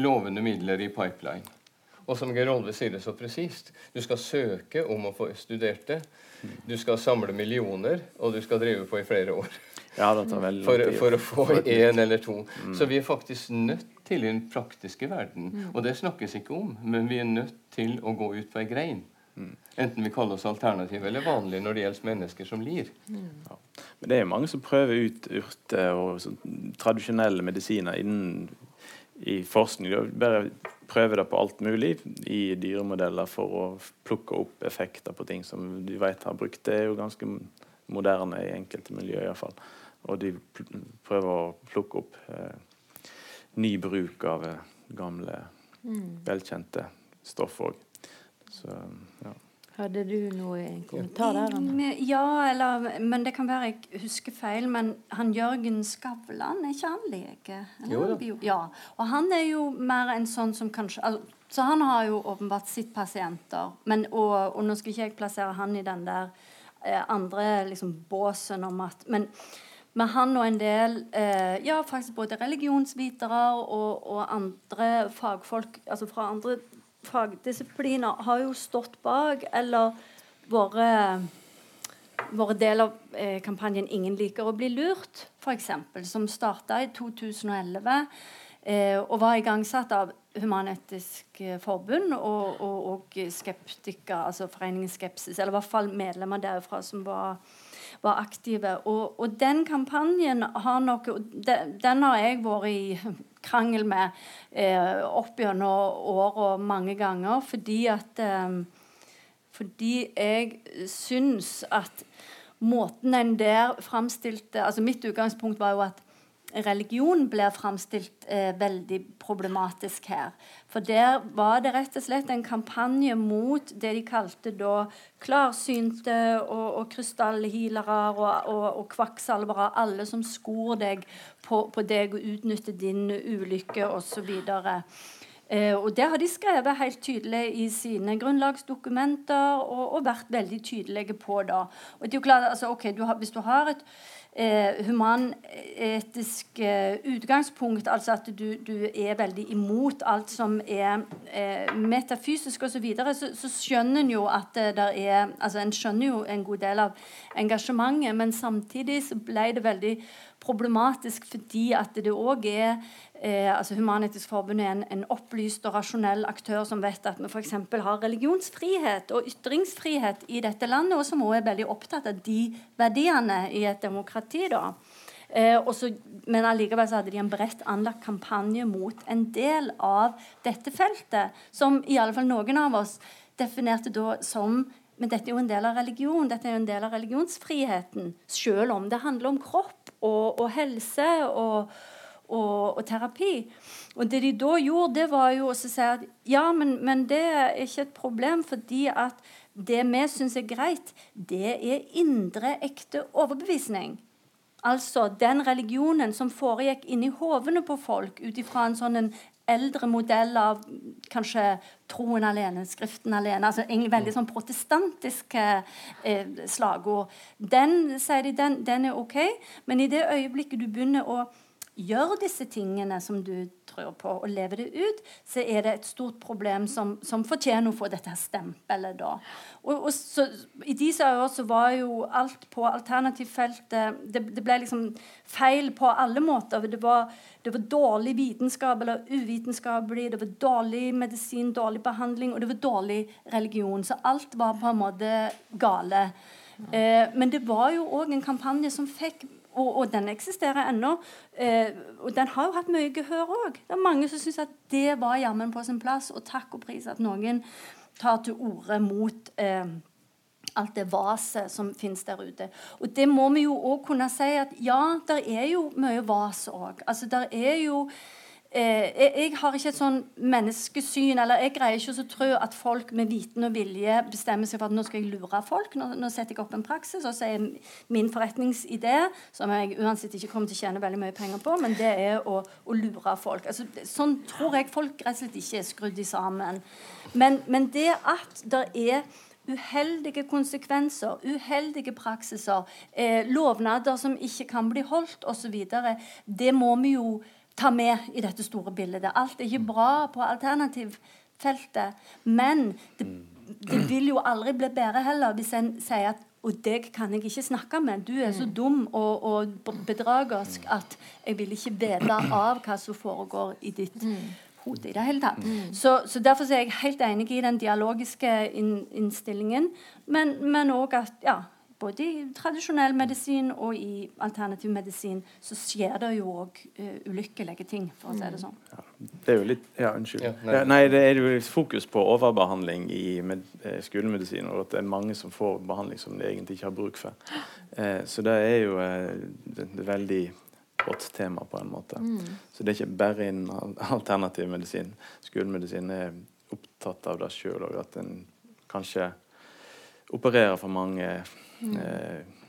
lovende midler i pipeline. Og som Geir Olve sier det så presist, du skal søke om å få studert det. Du skal samle millioner, og du skal drive på i flere år. Ja, det tar for, for å få én eller to. Så vi er faktisk nødt til i den praktiske verden. Og det snakkes ikke om, men vi er nødt til å gå ut på ei grein. Enten vi kaller oss alternative eller vanlige når det gjelder mennesker som lir. Ja. Men det er mange som prøver ut urter og sånn tradisjonelle medisiner innen i forskning. De bare prøver det på alt mulig i dyremodeller for å plukke opp effekter på ting som de vet har brukt. Det er jo ganske moderne i enkelte miljøer iallfall. Og de prøver å plukke opp eh, ny bruk av gamle, gamle, velkjente stoff òg. Så ja. Hadde du noe en kommentar der? Anne? Mm, Ja, eller Men det kan være jeg husker feil, men han Jørgen Skavlan, er ikke han lege? Eller Jo da. Ja. Og han er jo mer en sånn som kanskje altså, Så han har jo åpenbart sitt pasienter. Men, og, og nå skal ikke jeg plassere han i den der eh, andre liksom båsen om at Men men han og en del eh, ja, faktisk både religionsvitere og, og andre fagfolk altså fra andre fagdisipliner har jo stått bak eller vært vært del av eh, kampanjen 'Ingen liker å bli lurt', f.eks., som starta i 2011 eh, og var igangsatt av Human-Etisk Forbund og, og, og Skeptika, altså Foreningen Skepsis, eller i hvert fall medlemmer derfra som var, var aktive. Og, og den kampanjen har nok den, har jeg vært i krangel med eh, opp gjennom åra mange ganger, fordi at eh, fordi jeg syns at måten en der framstilte altså Mitt utgangspunkt var jo at religion blir framstilt eh, veldig problematisk her. For der var det rett og slett en kampanje mot det de kalte da klarsynte og, og krystallhealere og, og, og kvakksalvere. Alle som skor deg på, på deg og utnytter din ulykke osv. Eh, og Det har de skrevet helt tydelig i sine grunnlagsdokumenter og, og vært veldig tydelige på. da. Og det er jo klart, altså, ok, du har, Hvis du har et eh, humanetisk eh, utgangspunkt, altså at du, du er veldig imot alt som er eh, metafysisk osv., så, videre, så skjønner en jo at det er altså En skjønner jo en god del av engasjementet, men samtidig så ble det veldig problematisk fordi at det òg er eh, altså Human-Etisk Forbund er en, en opplyst og rasjonell aktør som vet at vi f.eks. har religionsfrihet og ytringsfrihet i dette landet, og som også er veldig opptatt av de verdiene i et demokrati. da. Eh, også, men allikevel så hadde de en bredt anlagt kampanje mot en del av dette feltet, som i alle fall noen av oss definerte da som men dette er jo en del av religion, dette er jo en del av religionsfriheten. Selv om det handler om kropp og, og helse og, og, og terapi. Og det de da gjorde, det var jo å si at ja, men, men det er ikke et problem, fordi at det vi syns er greit, det er indre, ekte overbevisning. Altså den religionen som foregikk inni hovene på folk ut ifra en sånn en eldre modell av kanskje troen alene, skriften alene. altså egentlig Veldig sånn protestantiske eh, slagord. Den sier de, den, den er ok, men i det øyeblikket du begynner å gjøre disse tingene som du tror på, og lever det ut, så er det et stort problem som, som fortjener å få dette stempelet. da. Og, og så, I disse år så var jo alt på alternativfeltet det, det ble liksom feil på alle måter. Det var, det var dårlig vitenskap eller uvitenskapelig, det var dårlig medisin, dårlig behandling, og det var dårlig religion. Så alt var på en måte gale. Eh, men det var jo òg en kampanje som fikk og, og den eksisterer ennå. Eh, og den har jo hatt mye gehør òg. Det er mange som syns at det var jammen på sin plass. Og takk og pris at noen tar til orde mot eh, alt det vaset som finnes der ute. Og det må vi jo òg kunne si at ja, der er jo mye vas òg. Altså der er jo Eh, jeg, har ikke et sånn menneskesyn, eller jeg greier ikke å tro at folk med viten og vilje bestemmer seg for at nå skal jeg lure folk. Nå, nå setter jeg opp en praksis, og så er min forretningsidé, som jeg uansett ikke kommer til å tjene veldig mye penger på, men det er å, å lure folk. Altså, sånn tror jeg folk rett og slett ikke er skrudd i sammen. Men, men det at det er uheldige konsekvenser, uheldige praksiser, eh, lovnader som ikke kan bli holdt osv., det må vi jo ta med i dette store bildet. Alt er ikke bra på alternativfeltet. Men det, det vil jo aldri bli bedre heller hvis en sier at og deg kan jeg ikke snakke med. Du er så dum og, og bedragersk at jeg vil ikke vite av hva som foregår i ditt hode i det hele tatt. Så, så, Derfor er jeg helt enig i den dialogiske in innstillingen, men òg at ja, både i tradisjonell medisin og i alternativ medisin så skjer det jo òg uh, ulykkelige ting, for å si det sånn. Ja, det er jo litt Ja, unnskyld. Ja, nei. Ja, nei. det er jo fokus på overbehandling i med, eh, skolemedisin, og at det er mange som får behandling som de egentlig ikke har bruk for. Eh, så det er jo eh, et veldig godt tema, på en måte. Mm. Så det er ikke bare innen alternativ medisin. Skolemedisin er opptatt av det sjøl òg, at en kanskje opererer for mange Mm. Eh,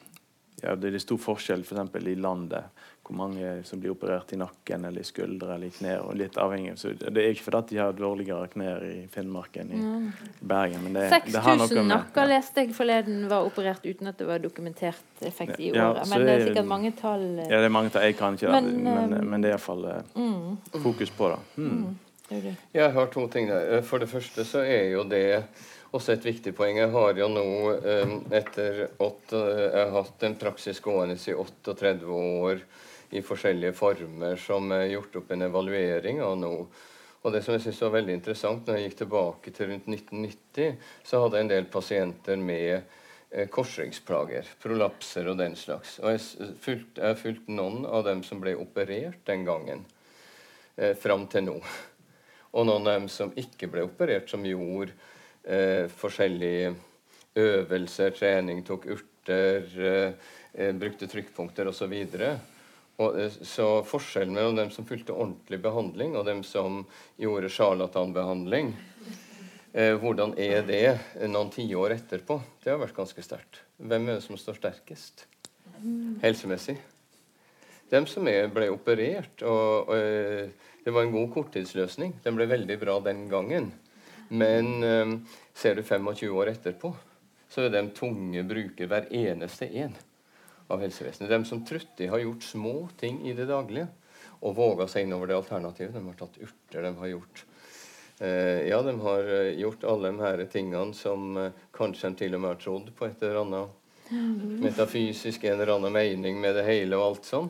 ja, det er stor forskjell f.eks. For i landet hvor mange som blir operert i nakken eller i skuldre eller i knær. og litt avhengig. Så det er ikke fordi de har dårligere knær i Finnmark enn i mm. Bergen. men det, 6000 nakker leste jeg forleden var operert uten at det var dokumentert effekt i ja, året. Men det er sikkert mange tall Ja, det er mange tall. Jeg kan ikke men, det, men, men det er iallfall mm. fokus på det. Mm. mm. Jeg har to ting der. For det første så er jo det også et viktig poeng. Jeg har jo nå, eh, etter at jeg har hatt en praksis gående i 38 år i forskjellige former, som er gjort opp en evaluering av nå. Og det som jeg synes var veldig interessant, når jeg gikk tilbake til rundt 1990, så hadde jeg en del pasienter med eh, korsryggsplager, prolapser og den slags. Og jeg har fulgt noen av dem som ble operert den gangen, eh, fram til nå. Og noen av dem som ikke ble operert, som gjorde eh, forskjellige øvelser, trening, tok urter, eh, eh brukte trykkpunkter osv. Eh, så forskjellen mellom dem som fulgte ordentlig behandling, og dem som gjorde sjarlatanbehandling, eh, hvordan er det noen tiår etterpå? Det har vært ganske sterkt. Hvem er det som står sterkest helsemessig? Dem som er, ble operert. og, og eh, Det var en god korttidsløsning. Den ble veldig bra den gangen. Men um, ser du 25 år etterpå, så er de tunge bruker hver eneste en av helsevesenet. De som truttig har gjort små ting i det daglige og våga seg innover det alternativet. De har tatt urter, de har gjort uh, Ja, de har uh, gjort alle de her tingene som uh, kanskje en til og med har trodd på et eller annet metafysisk, en eller annen mening med det hele og alt sånn.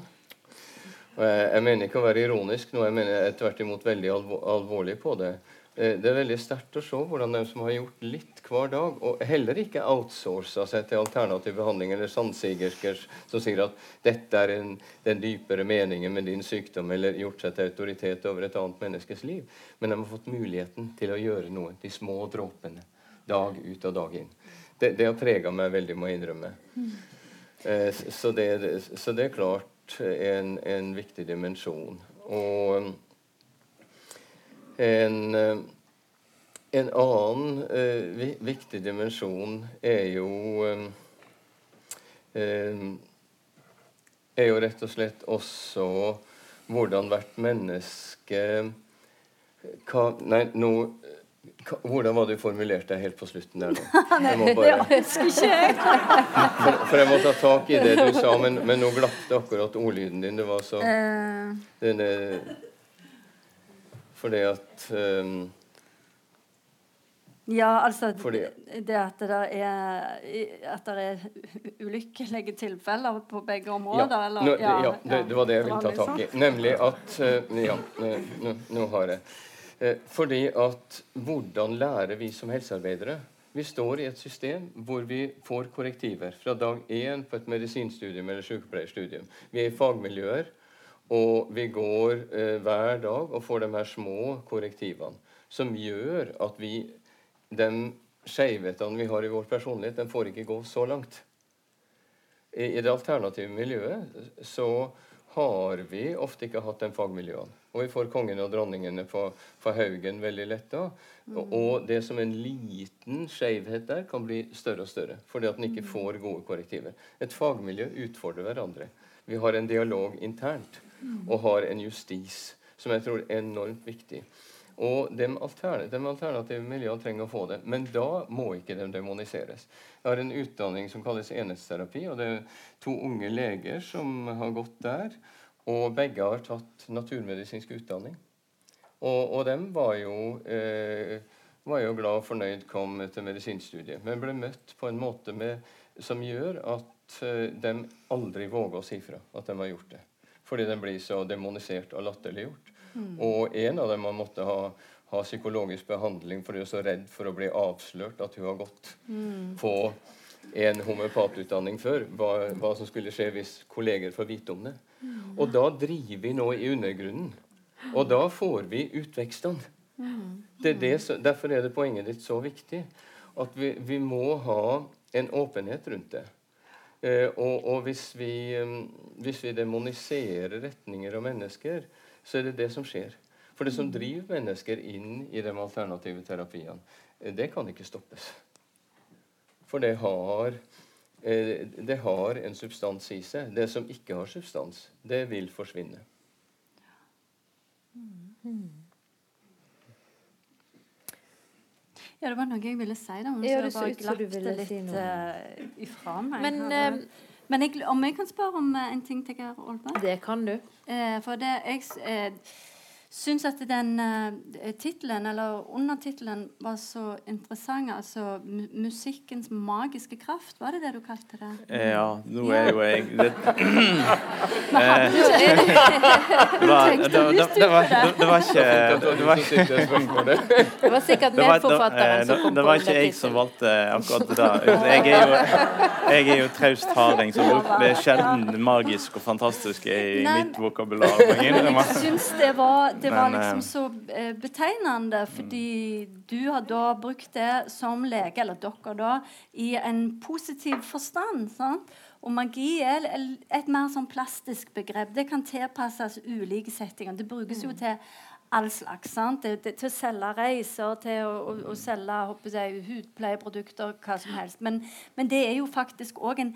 Jeg, jeg mener ikke å være ironisk nå, jeg mener tvert imot veldig alvor, alvorlig på det. Eh, det er veldig sterkt å se hvordan de som har gjort litt hver dag, og heller ikke outsourca seg til alternativ behandling eller sannsigersker som sier at dette er en, den dypere meningen med din sykdom, eller gjort seg til autoritet over et annet menneskes liv. Men de har fått muligheten til å gjøre noe, de små dråpene, dag ut og dag inn. Det, det har prega meg veldig, må jeg innrømme. Mm. Så, det, så, det, er klart en, en viktig dimensjon. Og en, eh, en annen uh, viktig dimensjon er jo um, er jo rett og slett også hvordan hvert menneske hva, Nei, nå Hvordan var det du formulerte deg helt på slutten der nå? Jeg må bare, det husker ikke jeg. for, for, jeg må ta tak i det du sa, men, men nå glapp det akkurat ordlyden din. Det var så denne, fordi at um, ja, altså fordi, det at det er, at det er ulykkelige tilfeller på begge områder? Ja, eller, nå, ja, ja det, det, var det jeg ville ta tak i. Nemlig at uh, Ja, nå, nå, har jeg uh, Fordi at hvordan lærer vi som helsearbeidere? Vi står i et system hvor vi får korrektiver fra dag én på et medisinstudium eller sykepleierstudium. Vi er i fagmiljøer og vi går eh, hver dag og får de her små korrektivene som gjør at vi de skjevhetene vi har i vår personlighet, den får ikke gå så langt. I, I, det alternative miljøet så har vi ofte ikke hatt de fagmiljøene. Og vi får kongen og dronningene på, på haugen veldig lett da. Mm. Og det som en liten skjevhet der, kan bli større og større. Fordi at den ikke får gode korrektiver. Et fagmiljø utfordrer hverandre. Vi har en dialog internt og har en justis som jeg tror er enormt viktig. Og de, alternative, alternative miljøene trenger å få det, men da må ikke de demoniseres. Jeg har en utdanning som kalles enhetsterapi, og det er to unge leger som har gått der. Og begge har tatt naturmedisinsk utdanning. Og, og de var jo, eh, var jo glad og fornøyd kom til medisinstudiet, men ble møtt på en måte med, som gjør at eh, de aldri våger å si fra at de har gjort det. Fordi den blir så demonisert og latterliggjort. Mm. Og en av dem har måttet ha, ha, psykologisk behandling fordi hun er så redd for å bli avslørt at hun har gått mm. på en homøopatutdanning før. Hva, hva, som skulle skje hvis kolleger får vite om det. Mm. Og da driver vi nå i undergrunnen. Og da får vi utvekstene. Det er det, derfor er det poenget ditt så viktig. At vi, vi må ha en åpenhet rundt det. Eh, og, og hvis, vi, um, hvis, vi, demoniserer retninger og mennesker, så er det det som skjer. For det som driver mennesker inn i de alternative terapiene, eh, det kan ikke stoppes. For det har, eh, det har en substans i seg. Det som ikke har substans, det vil forsvinne. Ja, det var noe jeg ville si. da, men ja, så jeg bare glapp det litt si uh, ifra meg. Men, uh, men jeg, om jeg kan spørre om uh, en ting til Geir Olberg? Det kan du. for det, jeg syns at den uh, tittelen, eller undertittelen, var så interessant. Altså 'Musikkens magiske kraft', var det det du kalte det? Ja, nå er jo jeg Det, var ikke Det var sikkert medforfatteren som kom på det. Det var ikke jeg som valgte akkurat det der. Jeg er jo, jeg er jo traust harding, så det er sjelden magisk og fantastisk i mitt vokabular. Jeg syns det var det var liksom eh, så eh, betegnende, fordi du har da brukt det som lege, eller dere da, i en positiv forstand. sant? Og magi er et mer sånn plastisk begrep. Det kan tilpasses ulike settinger. Det brukes jo mm. til all slags. sant? Det, det, til å selge reiser, til å, å, å selge jeg, hudpleieprodukter, hva som helst. Men, men det er jo faktisk òg en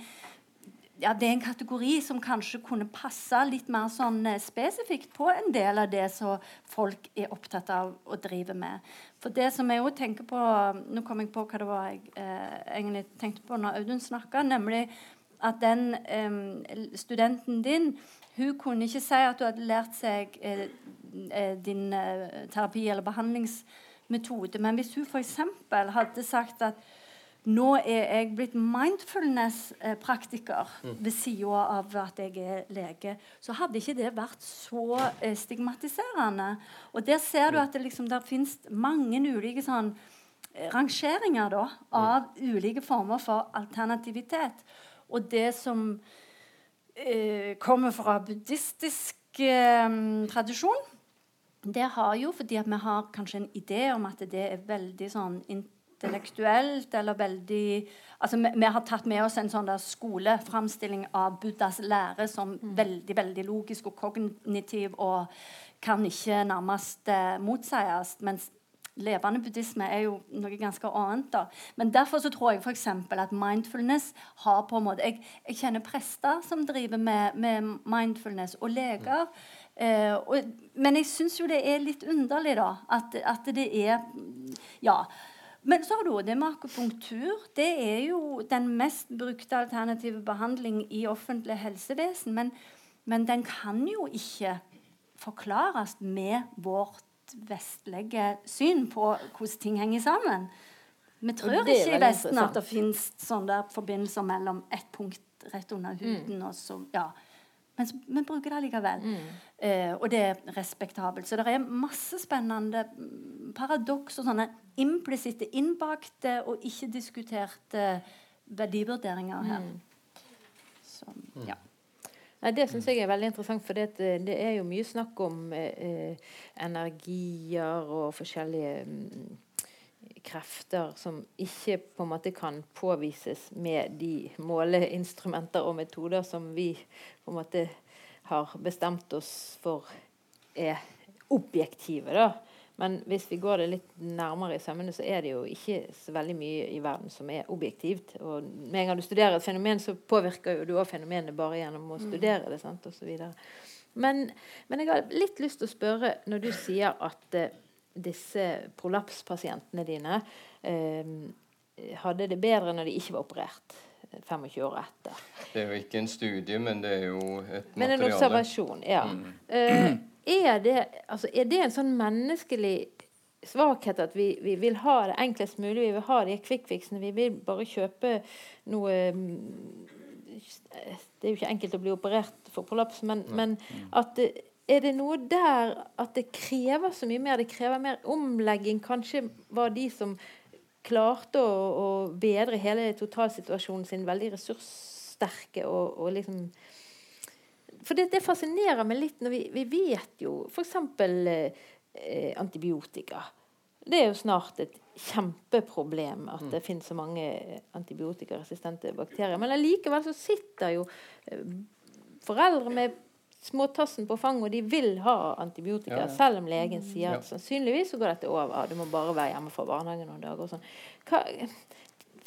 ja, det er en kategori som kanskje kunne passe litt mer sånn eh, spesifikt på en del av det som folk er opptatt av å drive med. For det som jeg også tenker på Nå kom jeg på hva det var jeg eh, egentlig tenkte på når Audun snakka, nemlig at den eh, studenten din hun kunne ikke si at du hadde lært seg eh, eh din eh, terapi- eller behandlingsmetode, men hvis hun f.eks. hadde sagt at nå er jeg blitt mindfulness-praktiker mm. ved sida av at jeg er lege. Så hadde ikke det vært så eh, stigmatiserende. Og der ser du mm. at det liksom, der finnes mange ulike sånn, eh, rangeringer da, av mm. ulike former for alternativitet. Og det som eh, kommer fra buddhistisk eh, tradisjon, det har jo fordi at vi har kanskje en idé om at det er veldig sånn intellektuelt eller veldig altså vi, vi, har tatt med oss en sånn der skoleframstilling av Buddhas lære som mm. veldig veldig logisk og kognitiv og kan ikke nærmest eh, motsies. Mens levende buddhisme er jo noe ganske annet. da. Men derfor så tror jeg f.eks. at mindfulness har på en måte Jeg, jeg kjenner prester som driver med, med mindfulness, og leger. Eh, og, men jeg syns jo det er litt underlig, da. At, at det er Ja. Men så har du det med akupunktur. Det er jo den mest brukte alternative behandling i offentlig helsevesen. Men, men den kan jo ikke forklares med vårt vestlige syn på hvordan ting henger sammen. Vi tror ikke i Vesten at det finnes sånne forbindelser mellom ett punkt rett under huden mm. og så ja, men men bruker det likevel. Mm. Eh, og det er respektabelt. Så det er masse spennende mm, paradoks og sånne implisitte, innbakte og ikke diskuterte verdivurderinger her. Mm. Så, ja. Nei, Det syns jeg er veldig interessant, for det, eh, det er jo mye snakk om eh, energier og forskjellige mm, krefter som ikke på en måte kan påvises med de måleinstrumenter og metoder som vi på en måte har bestemt oss for er objektive. da. Men hvis vi går det litt nærmere i sømmene, så er det jo ikke så veldig mye i verden som er objektivt. Og med en gang du studerer et fenomen, så påvirker jo du òg fenomenet bare gjennom å studere det. sant, og så men, men jeg har litt lyst til å spørre, når du sier at uh, disse prolapspasientene dine eh, hadde det bedre når de ikke var operert 25 eh, år etter. Det er jo ikke en studie, men det er jo et materiale. Men en observasjon, ja. Mm. Eh, er det, altså, er det en sånn menneskelig svakhet at vi, vi, vil ha det enklest mulig. Vi vil ha de quick-fixene. Vi vil bare kjøpe noe mm, Det er jo ikke enkelt å bli operert for prolaps, men, men at det, er det noe der at det krever så mye mer? Det krever mer omlegging. Kanskje var de som klarte å, å bedre hele totalsituasjonen sin, veldig ressurssterke og, og liksom For det, det, fascinerer meg litt når vi, vi vet jo f.eks. Eh, antibiotika. Det er jo snart et kjempeproblem at det mm. finnes så mange antibiotikaresistente bakterier. Men allikevel så sitter jo eh, foreldre med småtassen på fanget, og de vil ha antibiotika, ja, ja. selv om legen mm. sier at sannsynligvis så går dette over. Du må bare være hjemme fra barnehagen noen dager. og sånn. Hva,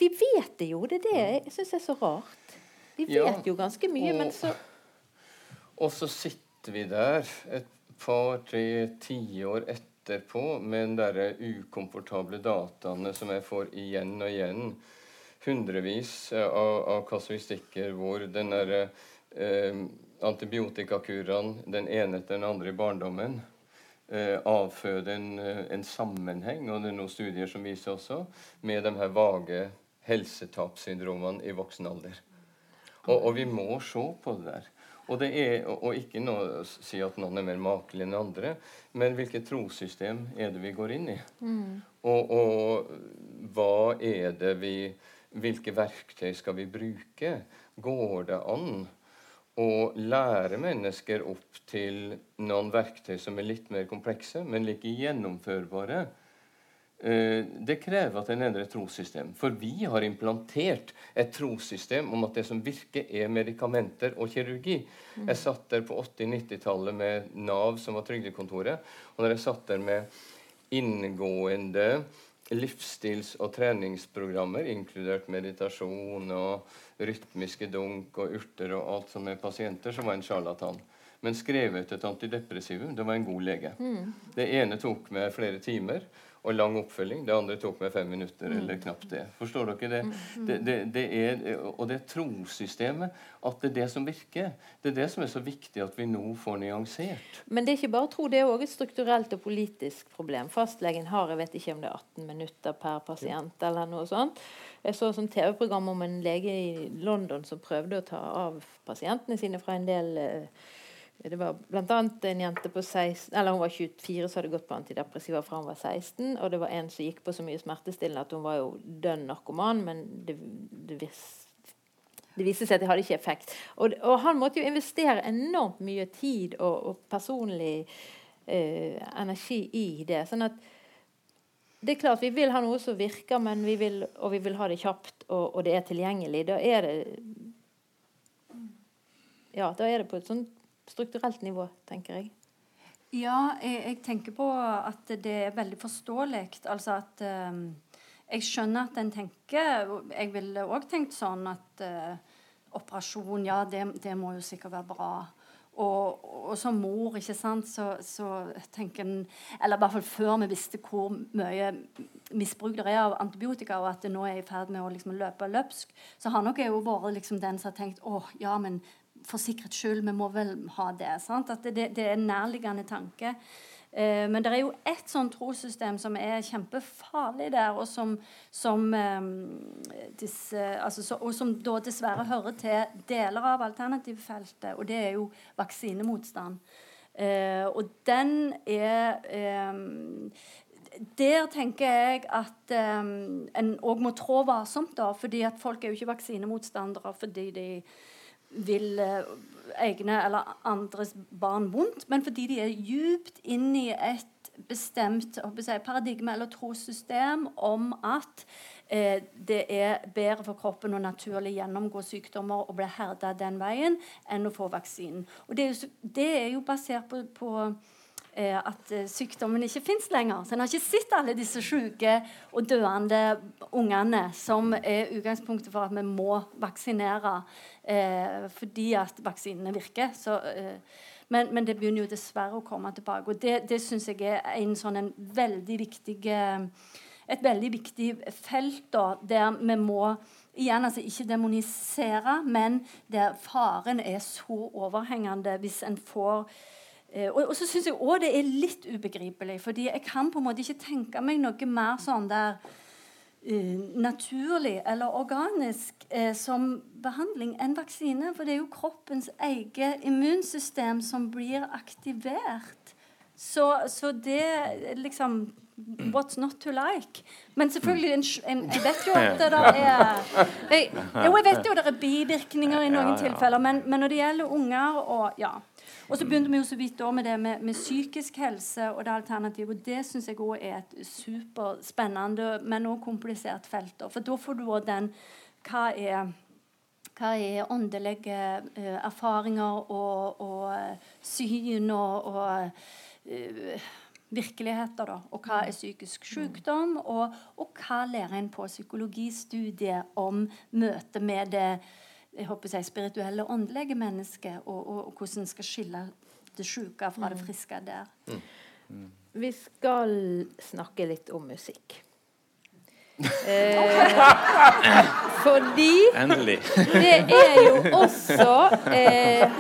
vi vet det jo. Det er det jeg syns er så rart. Vi vet jo ganske mye, og, men så Og så sitter vi der et par-tre tiår etterpå med den derre ukomfortable dataene som jeg får igjen og igjen. Hundrevis av, av kasuistikker hvor den derre eh, antibiotikakurene, den ene etter den andre i barndommen, eh, avføder en, eh, en, sammenheng, og det er noen studier som viser også, med de her vage helsetapssyndromene i voksen alder. Og, og, vi må se på det der. Og, det er, og ikke noe, si at noen er mer makelig enn andre, men hvilket trossystem er det vi går inn i? Mm. Og, og, hva er det vi Hvilke verktøy skal vi bruke? Går det an å lære mennesker opp til noen verktøy som er litt mer komplekse, men like gjennomførbare. Eh, det krever at en endrer trossystem. For vi har implantert et trossystem om at det som virker, er medikamenter og kirurgi. Mm. Jeg satt der på 80-90-tallet med Nav, som var trygdekontoret. Og når jeg satt der med inngående livsstils- og treningsprogrammer, inkludert meditasjon og rytmiske dunk og urter og alt som er pasienter, så var en sjarlatan. Men skrevet et antidepressivum. Det var en god lege. Mm. Det ene tok meg flere timer og lang oppfølging. Det andre tok meg fem minutter, mm. eller knapt det. Forstår dere det? Mm. mm. det, det, det er, og det trossystemet. At det er det som virker. Det er det som er så viktig at vi nå får nyansert. Men det er ikke bare tro, det er òg et strukturelt og politisk problem. Fastlegen har jeg vet ikke om det er 18 minutter per pasient, ja. eller noe sånt. Jeg så et TV-program om en lege i London som prøvde å ta av pasientene sine fra en del uh, det var bl.a. en jente på 16, eller hun var 24 som hadde gått på antidepressiva fra hun var 16. Og det var en som gikk på så mye smertestillende at hun var jo dønn narkoman, men det, det, vis, det viste seg at det hadde ikke effekt. Og, og, han måtte jo investere enormt mye tid og, og personlig eh, energi i det. sånn at det er klart Vi vil ha noe som virker, men vi vil, og vi vil ha det kjapt, og, og det er tilgjengelig. Da er det ja, da er det på et sånt strukturelt nivå, tenker jeg. Ja, jeg, jeg, tenker på at det er veldig forståelig. Altså at um, Jeg skjønner at en tenker Jeg ville òg tenkt sånn at uh, operasjon, ja, det, det, må jo sikkert være bra. Og, og som mor, ikke sant, så, så tenker en Eller i hvert fall før vi visste hvor mye misbruk det er av antibiotika, og at det nå er i ferd med å liksom løpe løpsk, så har nok jeg jo vært liksom den som har tenkt å, ja, men for sikkerhets skyld, vi må vel ha det. Sant? At det, det er en nærliggende tanke. Eh, men det er jo ett sånn trossystem som er kjempefarlig der, og som, som, eh, disse, altså, så, og som da dessverre hører til deler av alternativfeltet, og det er jo vaksinemotstand. Eh, og den er eh, der tenker jeg at um, en òg må trå varsomt, da, fordi at folk er jo ikke vaksinemotstandere fordi de vil eh, egne eller andres barn vondt, men fordi de er djupt inn i et bestemt si, paradigme eller trossystem om at eh, det er bedre for kroppen å naturlig gjennomgå sykdommer og bli herda den veien enn å få vaksinen. Og Det er jo, det er jo basert på, på at eh, sykdommen ikke fins lenger. Så en har ikke sett alle disse syke og døende ungene som er utgangspunktet for at vi må vaksinere eh, fordi at vaksinene virker. Så, eh, men, men, det begynner jo dessverre å komme tilbake. Og det, det syns jeg er en sånn en veldig viktig eh, et veldig viktig felt da, der vi må igjen altså ikke demonisere, men der faren er så overhengende hvis en får Eh, og, og, så syns jeg òg det er litt ubegripelig, fordi jeg kan på en måte ikke tenke meg noe mer sånn der uh, naturlig eller organisk uh, som behandling enn vaksine. For det er jo kroppens eget immunsystem som blir aktivert. Så, så det liksom What's not to like? Men selvfølgelig en, en, Jeg vet jo at det er jeg, Jo, jeg vet jo at det er bivirkninger i noen tilfeller, men, men når det gjelder unger og ja, og så begynte vi jo så vidt med det med, med, psykisk helse og det alternativet. Og det syns jeg òg er et superspennende, men også komplisert felt. For da får du òg den Hva er hva er åndelige uh, erfaringer og, og uh, syn og, og uh, virkeligheter, da? Og hva er psykisk sykdom? Og, og hva lærer en på psykologistudiet om møtet med det jeg håper jeg, spirituelle og åndelige mennesket, og, og, og hvordan en skal skille det syke fra det mm. friske der. Mm. Mm. Vi skal snakke litt om musikk. eh, fordi Endelig. det er jo også eh,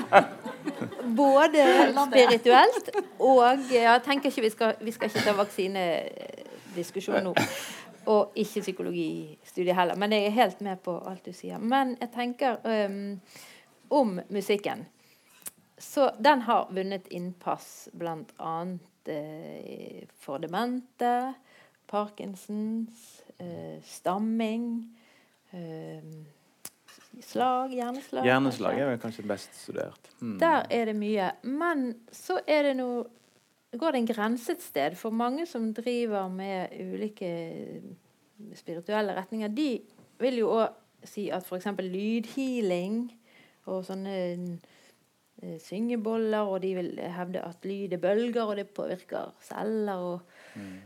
både spirituelt og Jeg tenker ikke vi skal, vi skal ikke ta vaksinediskusjon nå og ikke psykologistudie heller. Men jeg er helt med på alt du sier. Men jeg tenker um, om musikken. Så den har vunnet innpass bl.a. Uh, for demente, Parkinsons, uh, stamming uh, Slag, hjerneslag. Hjerneslag er vel kanskje best studert. Hmm. Der er det mye. Men så er det noe går det en grense et sted. For mange som driver med ulike spirituelle retninger, de vil jo òg si at f.eks. lydhealing og sånne uh, syngeboller, og de vil hevde at lyd er bølger, og det påvirker celler og mm.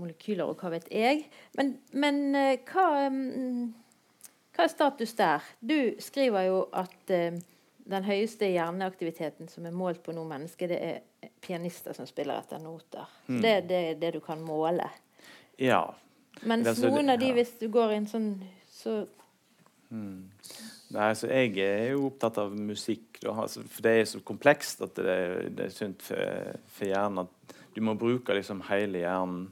molekyler og hva vet jeg. Men, men uh, hva, um, hva, er status der? Du skriver jo at den høyeste hjerneaktiviteten som er målt på noe menneske, det er pianister som spiller etter noter. Mm. Det, det er det du kan måle. Ja. Mens altså, noen av de, ja. hvis du går inn sånn, så mm. Nei, altså Jeg er jo opptatt av musikk, altså, for det er så komplekst at det, det er sunt for, for, hjernen at du må bruke liksom hele hjernen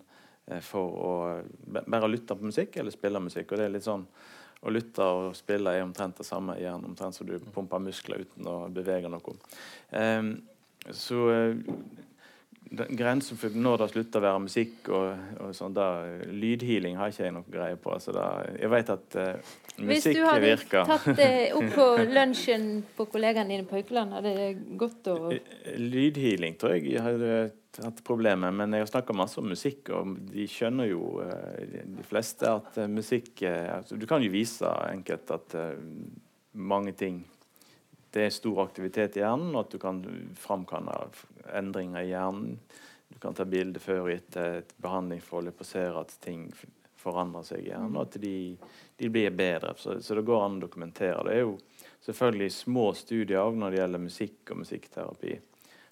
eh, for å bare lytte på musikk eller spille musikk. og det er litt sånn å lytte og spille er omtrent det samme igjen, omtrent som du pumper muskler uten å bevege noe. Um, så uh, Grensen for når det slutter å være musikk og, og sånn, da, lydhealing har ikke jeg noe greie på. Altså da, jeg vet at uh, musikk virker. Hvis du hadde tatt det opp på lunsjen på kollegaene dine på Haukeland, hadde det gått å Lydhealing tror jeg jeg hadde hatt problemer, men jeg har snakka masse om musikk, og de skjønner jo, uh, de fleste, at uh, musikk eh, altså, Du kan jo vise enkelt at mange ting Det er stor aktivitet i hjernen, og at du kan framkalle endringer i hjernen. Du kan ta bilde før og etter et behandlingsforløp og se at ting forandrer seg i hjernen, og at de, de blir bedre. Så, så, det går an å dokumentere. Det er jo selvfølgelig små studier når det gjelder musikk og musikkterapi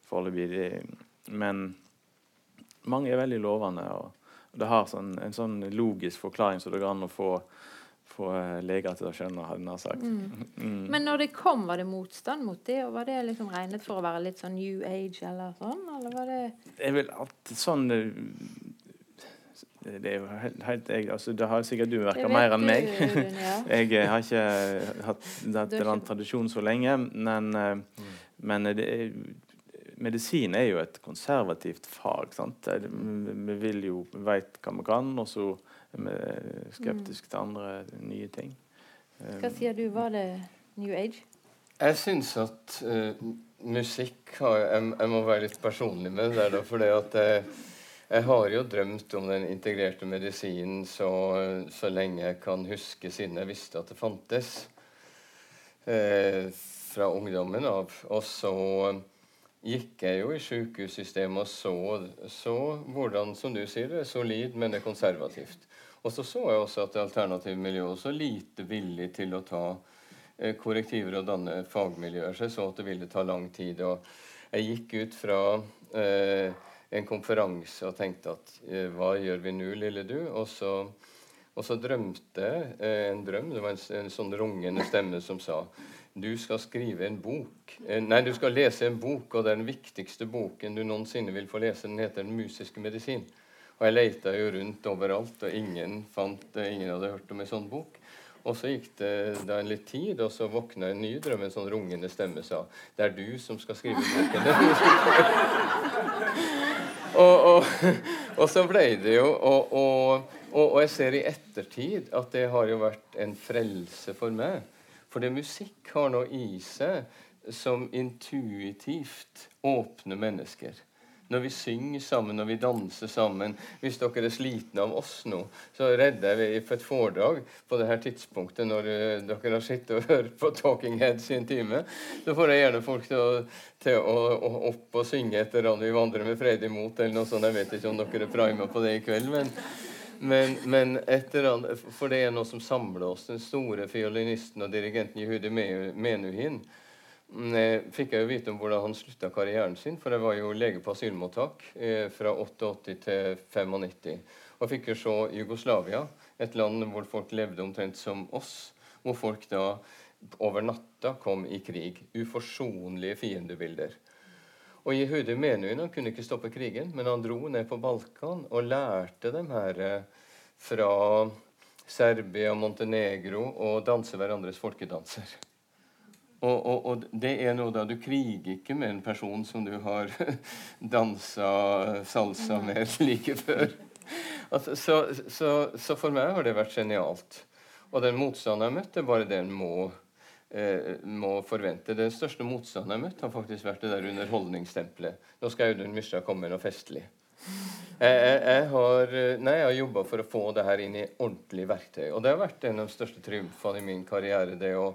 foreløpig. Men mange er veldig lovende. og, det har sånn, en sånn logisk forklaring så det går an å få, få eh, leger til å skjønne, hva hun har sagt. Mm. Mm. Men når det kom, var det motstand mot det? og Var det liksom regnet for å være litt sånn new age eller sånn? Eller var det Jeg vil at sånn eh, det er jo helt, jeg, altså, det har sikkert du merka mer enn meg. Du, ja. jeg eh, har ikke hatt, hatt den tradisjonen så lenge, men, mm. men det er medisin er jo et konservativt fag. sant? Vi vil jo veit hva vi kan, og så er vi skeptiske til andre nye ting. Hva sier du? Var det New Age? Jeg syns at uh, musikk har, jeg, jeg, må være litt personlig med det. da, fordi at jeg, jeg har jo drømt om den integrerte medisinen så, så, lenge jeg kan huske, siden jeg visste at det fantes. Uh, fra ungdommen av. Og så gikk jeg jo i sykehussystemet og så, så, hvordan, som du sier, det er solid, men det er konservativt. Og så så jeg også at det alternative miljøet også lite villig til å ta eh, korrektiver og danne fagmiljøer. Så jeg så at det ville ta lang tid. Og jeg gikk ut fra eh, en konferanse og tenkte at eh, hva gjør vi nå, lille du? Og så Og så drømte jeg eh, en drøm. Det var en, en sånn rungende stemme som sa du skal skrive en bok. Eh, nei, du skal lese en bok, og det er den viktigste boken du noensinne vil få lese. Den heter 'Den musiske medisin'. Og jeg leita jo rundt overalt, og ingen fant ingen hadde hørt om en sånn bok. Og så gikk det da en litt tid, og så våkna en ny drøm. En sånn rungende stemme sa 'Det er du som skal skrive boken'. og, og, og, så ble det jo og, og, jeg ser i ettertid at det har jo vært en frelse for meg. For det musikk har noe i seg som intuitivt åpner mennesker når vi synger sammen, når vi danser sammen. Hvis dere er slitne av oss nå, så redder vi for et foredrag på det her tidspunktet når uh, dere har sittet og hørt på Talking Heads i en time. Så får jeg gjerne folk til å, til å, å opp og synge etter at vi vandrer med fred imot, eller noe sånt. Jeg vet ikke om dere er prima på det i kveld, men men, men etter, for det er noe som samler oss. Den store fiolinisten og dirigenten Jehudi Menuhin Eh, fikk jeg jo vite om hvordan han slutta karrieren sin, for jeg var jo lege på asylmottak eh, fra 88 til 95. Og fikk jo se Jugoslavia, et land hvor folk levde omtrent som oss. Hvor folk da over natta kom i krig. Uforsonlige fiendebilder. Og Jehudi Menuhin han kunne ikke stoppe krigen, men han dro ned på Balkan og lærte dem her eh, fra Serbia, Montenegro å danse hverandres folkedanser. Og, og, og, det er noe da Du kriger ikke med en person som du har dansa salsa med like før. Altså, så, så, så, for meg har det vært genialt. Og den motstanden jeg har møtt, er bare det en må, eh, må forvente. Den største motstanden jeg har møtt, har faktisk vært det der underholdningstempelet. Nå skal Audun Mysja komme med noe festlig. Jeg, jeg, jeg har, nei, har jobba for å få det her inn i ordentlig verktøy. Og det har vært en av de største triumfene i min karriere. det å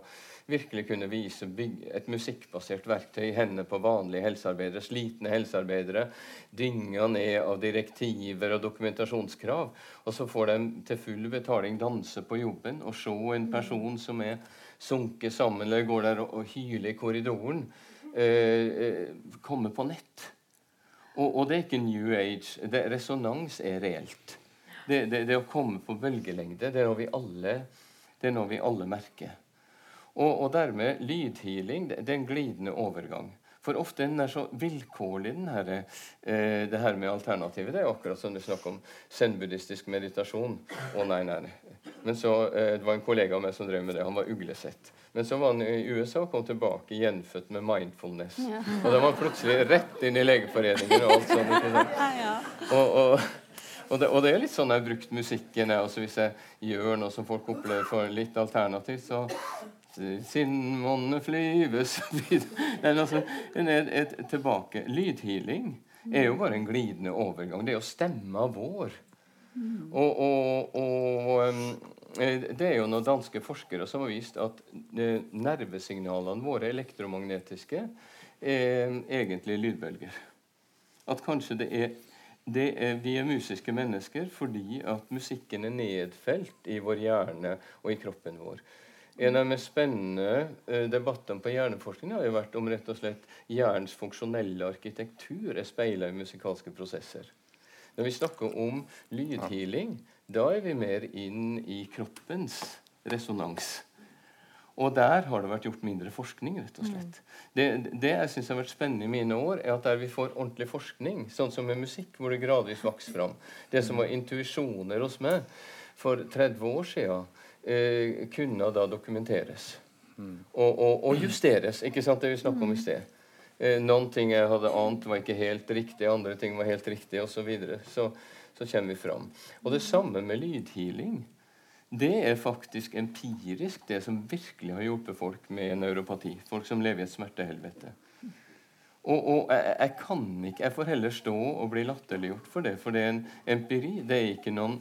virkelig kunne vise et musikkbasert verktøy i hendene på vanlige helsearbeidere, slitne helsearbeidere, dynga ned av direktiver og dokumentasjonskrav. Og så får de til full betaling danse på jobben og se en person som er sunket sammen eller går der og, hyler i korridoren, eh, eh, komme på nett. Og, og, det er ikke New Age. Det, resonans er reelt. Det, det, det, å komme på bølgelengde, det er noe vi alle, det er noe vi alle merker. Og, og dermed lydhealing. Det, er en glidende overgang. For ofte den er så vilkårlig, den her, eh, det her med alternativet. Det er akkurat som du snakker om zen-buddhistisk meditasjon. Å nei, nei. Men så, eh, Det var en kollega av meg som drev med det. Han var uglesett. Men så var han i USA og kom tilbake gjenfødt med mindfulness. Ja. Og da var han plutselig rett inn i Legeforeningen og alt sånt. Ikke sant? Og, og, og, det, og, det, er litt sånn jeg har brukt musikken. Jeg, hvis jeg gjør noe som folk opplever for litt alternativt, så sin monne flyves altså, et, tilbake. Lydhealing er jo bare en glidende overgang. Det er jo stemma vår. Og, og, og, det er jo noen danske forskere som har vist at eh, nervesignalene våre, elektromagnetiske, er egentlig lydbølger. At kanskje det er, det er, Vi er musiske mennesker fordi at musikken er nedfelt i vår hjerne og i kroppen vår. En av de mest spennende uh, debattene på hjerneforskning har jo vært om rett og slett hjernens funksjonelle arkitektur er speila i musikalske prosesser. Når vi snakker om lydhealing, da er vi mer inn i kroppens resonans. Og der har det vært gjort mindre forskning. rett og slett. Mm. Det, det jeg synes har vært spennende i mine år, er at der vi får ordentlig forskning, sånn som med musikk, hvor det gradvis vokser fram Det som var intuisjoner hos meg for 30 år siden, eh, kunne da dokumenteres. Mm. Og, og, og, justeres. ikke sant, det vi snakket om i sted. Eh, noen ting jeg hadde ant, var ikke helt riktig, andre ting var helt riktig, osv. Så, videre. så så kommer vi fram. Og det samme med lydhealing. Det er faktisk empirisk det som virkelig har hjulpet folk med neuropati. Folk som lever i et smertehelvete. Og, og jeg, jeg, kan ikke, jeg får heller stå og bli latterliggjort for det. For det er en empiri. Det er ikke noen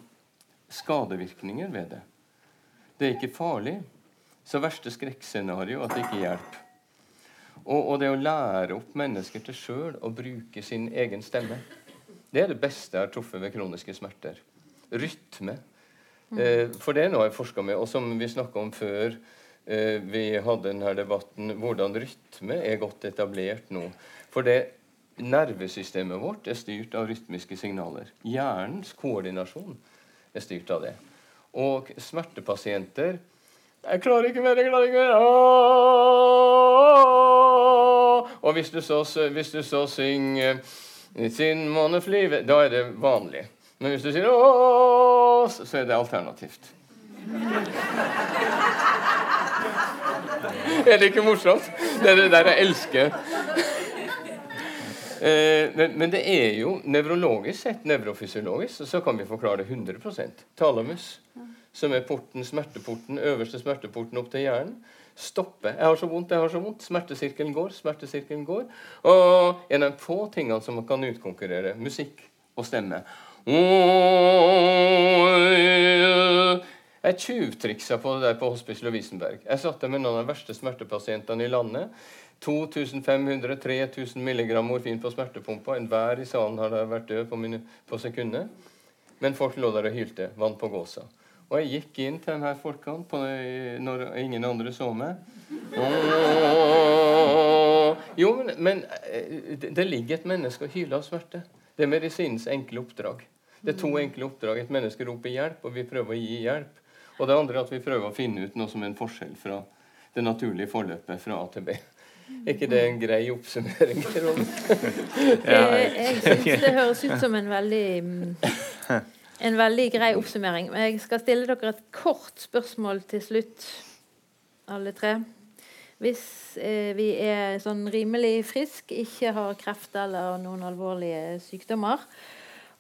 skadevirkninger ved det. Det er ikke farlig. Så verste skrekkscenario at det ikke hjelper. Og, og, det å lære opp mennesker til sjøl å bruke sin egen stemme, det er det beste jeg har truffet ved kroniske smerter. Rytme. Eh, for det er noe jeg forska med, og som vi snakka om før eh, vi hadde denne debatten, hvordan rytme er godt etablert nå. For det nervesystemet vårt er styrt av rytmiske signaler. Hjernens koordinasjon er styrt av det. Og smertepasienter Jeg klarer ikke mer, jeg klarer ikke mer. Og hvis du så, hvis du så synger sin måneflive, da er det vanlig. Men hvis du sier 'Åh', så er det alternativt. er det ikke morsomt? Det er det der jeg elsker. Eh, men, men, det er jo nevrologisk sett, nevrofysiologisk, så kan vi forklare det 100% Talamus, som er porten, smerteporten, øverste smerteporten opp til hjernen, stopper. Jeg har så vondt, jeg har så vondt. Smertesirkelen går, smertesirkelen går. Og en av de få tingene som kan utkonkurrere musikk og stemme. Jeg tjuvtriksa på det der på Hospice Lovisenberg. Jeg satt der med noen av de verste smertepasientene i landet. 2500-3000 mg morfin på smertepumpa. Enhver i salen har vært død på, på sekundet. Men folk lå der og hylte. Vann på gåsa. Og jeg gikk inn til de her folkene på, når ingen andre så meg. Jo, men, men eh, det ligger et menneske og hyler av smerte. Det er medisinens enkle oppdrag. Det er to enkle oppdrag. Et menneske roper hjelp, og vi prøver å gi hjelp. Og det andre er at vi prøver å finne ut noe som er en forskjell fra det naturlige forløpet fra A til B. Er ikke det en grei oppsummering? jeg jeg syns det høres ut som en veldig en veldig grei oppsummering. Men jeg skal stille dere et kort spørsmål til slutt, alle tre. Hvis eh, vi er sånn rimelig friske, ikke har kreft eller noen alvorlige sykdommer,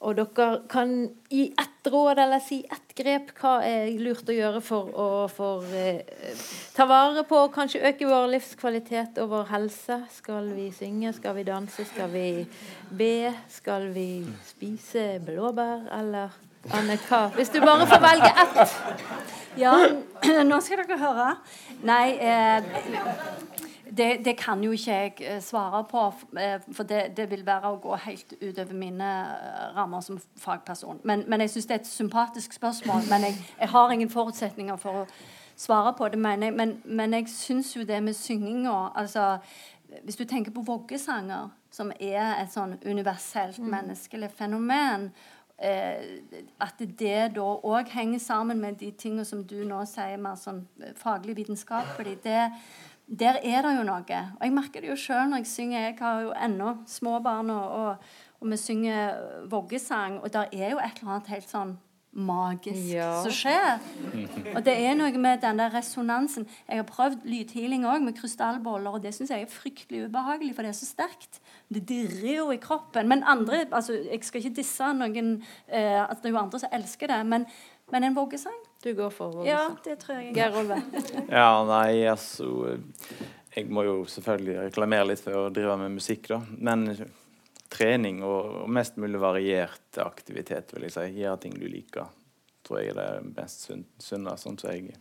og dere kan gi ett råd eller si ett grep hva er lurt å gjøre for å for, eh, ta vare på og kanskje øke vår livskvalitet og vår helse. Skal vi synge, skal vi danse, skal vi be? Skal vi spise blåbær, eller Anne, hva? Hvis du bare får velge ett. Ja, nå skal dere høre. Nei eh, det, det, kan jo ikke jeg eh, svare på, eh, for det, det, vil være å gå helt utover mine eh, rammer som fagperson. Men, men jeg syns det er et sympatisk spørsmål. Men jeg, jeg, har ingen forutsetninger for å svare på det. Men jeg, men, men jeg syns jo det med synginga altså, Hvis du tenker på voggesanger, som er et sånn universelt mm. menneskelig fenomen, Eh, at det da òg henger sammen med de tingene som du nå sier mer sånn faglig faglig vitenskapelig. Det, der er det jo noe. Og jeg merker det jo sjøl når jeg synger. Jeg har jo ennå små barn, og, og, vi synger voggesang, og der er jo et eller annet helt sånn magisk ja. som skjer. Og det er noe med den der resonansen. Jeg har prøvd lydhealing òg, med krystallboller, og det syns jeg er fryktelig ubehagelig, for det er så sterkt. Det dirrer jo i kroppen. Men andre altså, Jeg skal ikke disse noen eh, at Det er jo andre som elsker det, men, men en voggesang Du går for voggesang? Ja, det tror jeg. Geir Olve? ja, nei, altså Jeg må jo selvfølgelig reklamere litt for å drive med musikk, da. Men trening og, mest mulig variert aktivitet, vil jeg si. Gjøre ting du liker. Tror jeg er det mest sunne, sånn som jeg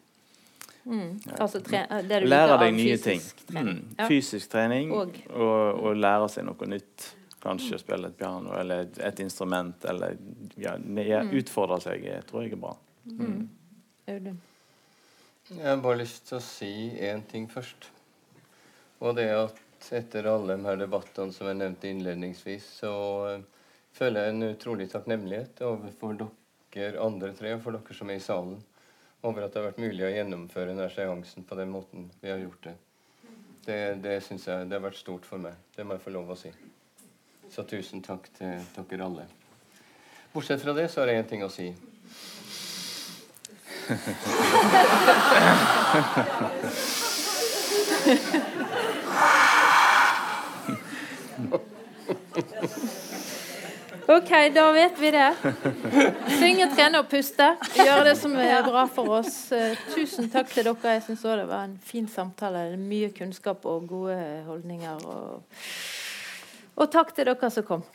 mm. altså, tre, det du Lære deg nye ting. Trening. Mm. Ja. Fysisk trening og. Og, og, lære seg noe nytt. Kanskje mm. spille et piano eller et, et instrument. Eller ja, mm. utfordre seg, tror jeg er bra. Mm. Mm. Jeg har bare lyst til å si én ting først. Og det at etter alle de her debattene som jeg nevnte innledningsvis, så uh, føler jeg en utrolig takknemlighet overfor dere andre tre, og for dere som er i salen, over at det har vært mulig å gjennomføre denne seansen på den måten vi har gjort det. Det, det syns jeg det har vært stort for meg. Det må jeg få lov å si. Så tusen takk til dere alle. Bortsett fra det så har jeg én ting å si. OK, da vet vi det. Synge, trene og puste. Gjøre det som er bra for oss. Eh, tusen takk til dere. Jeg syns det var en fin samtale. Mye kunnskap og gode holdninger. Og, og takk til dere som kom.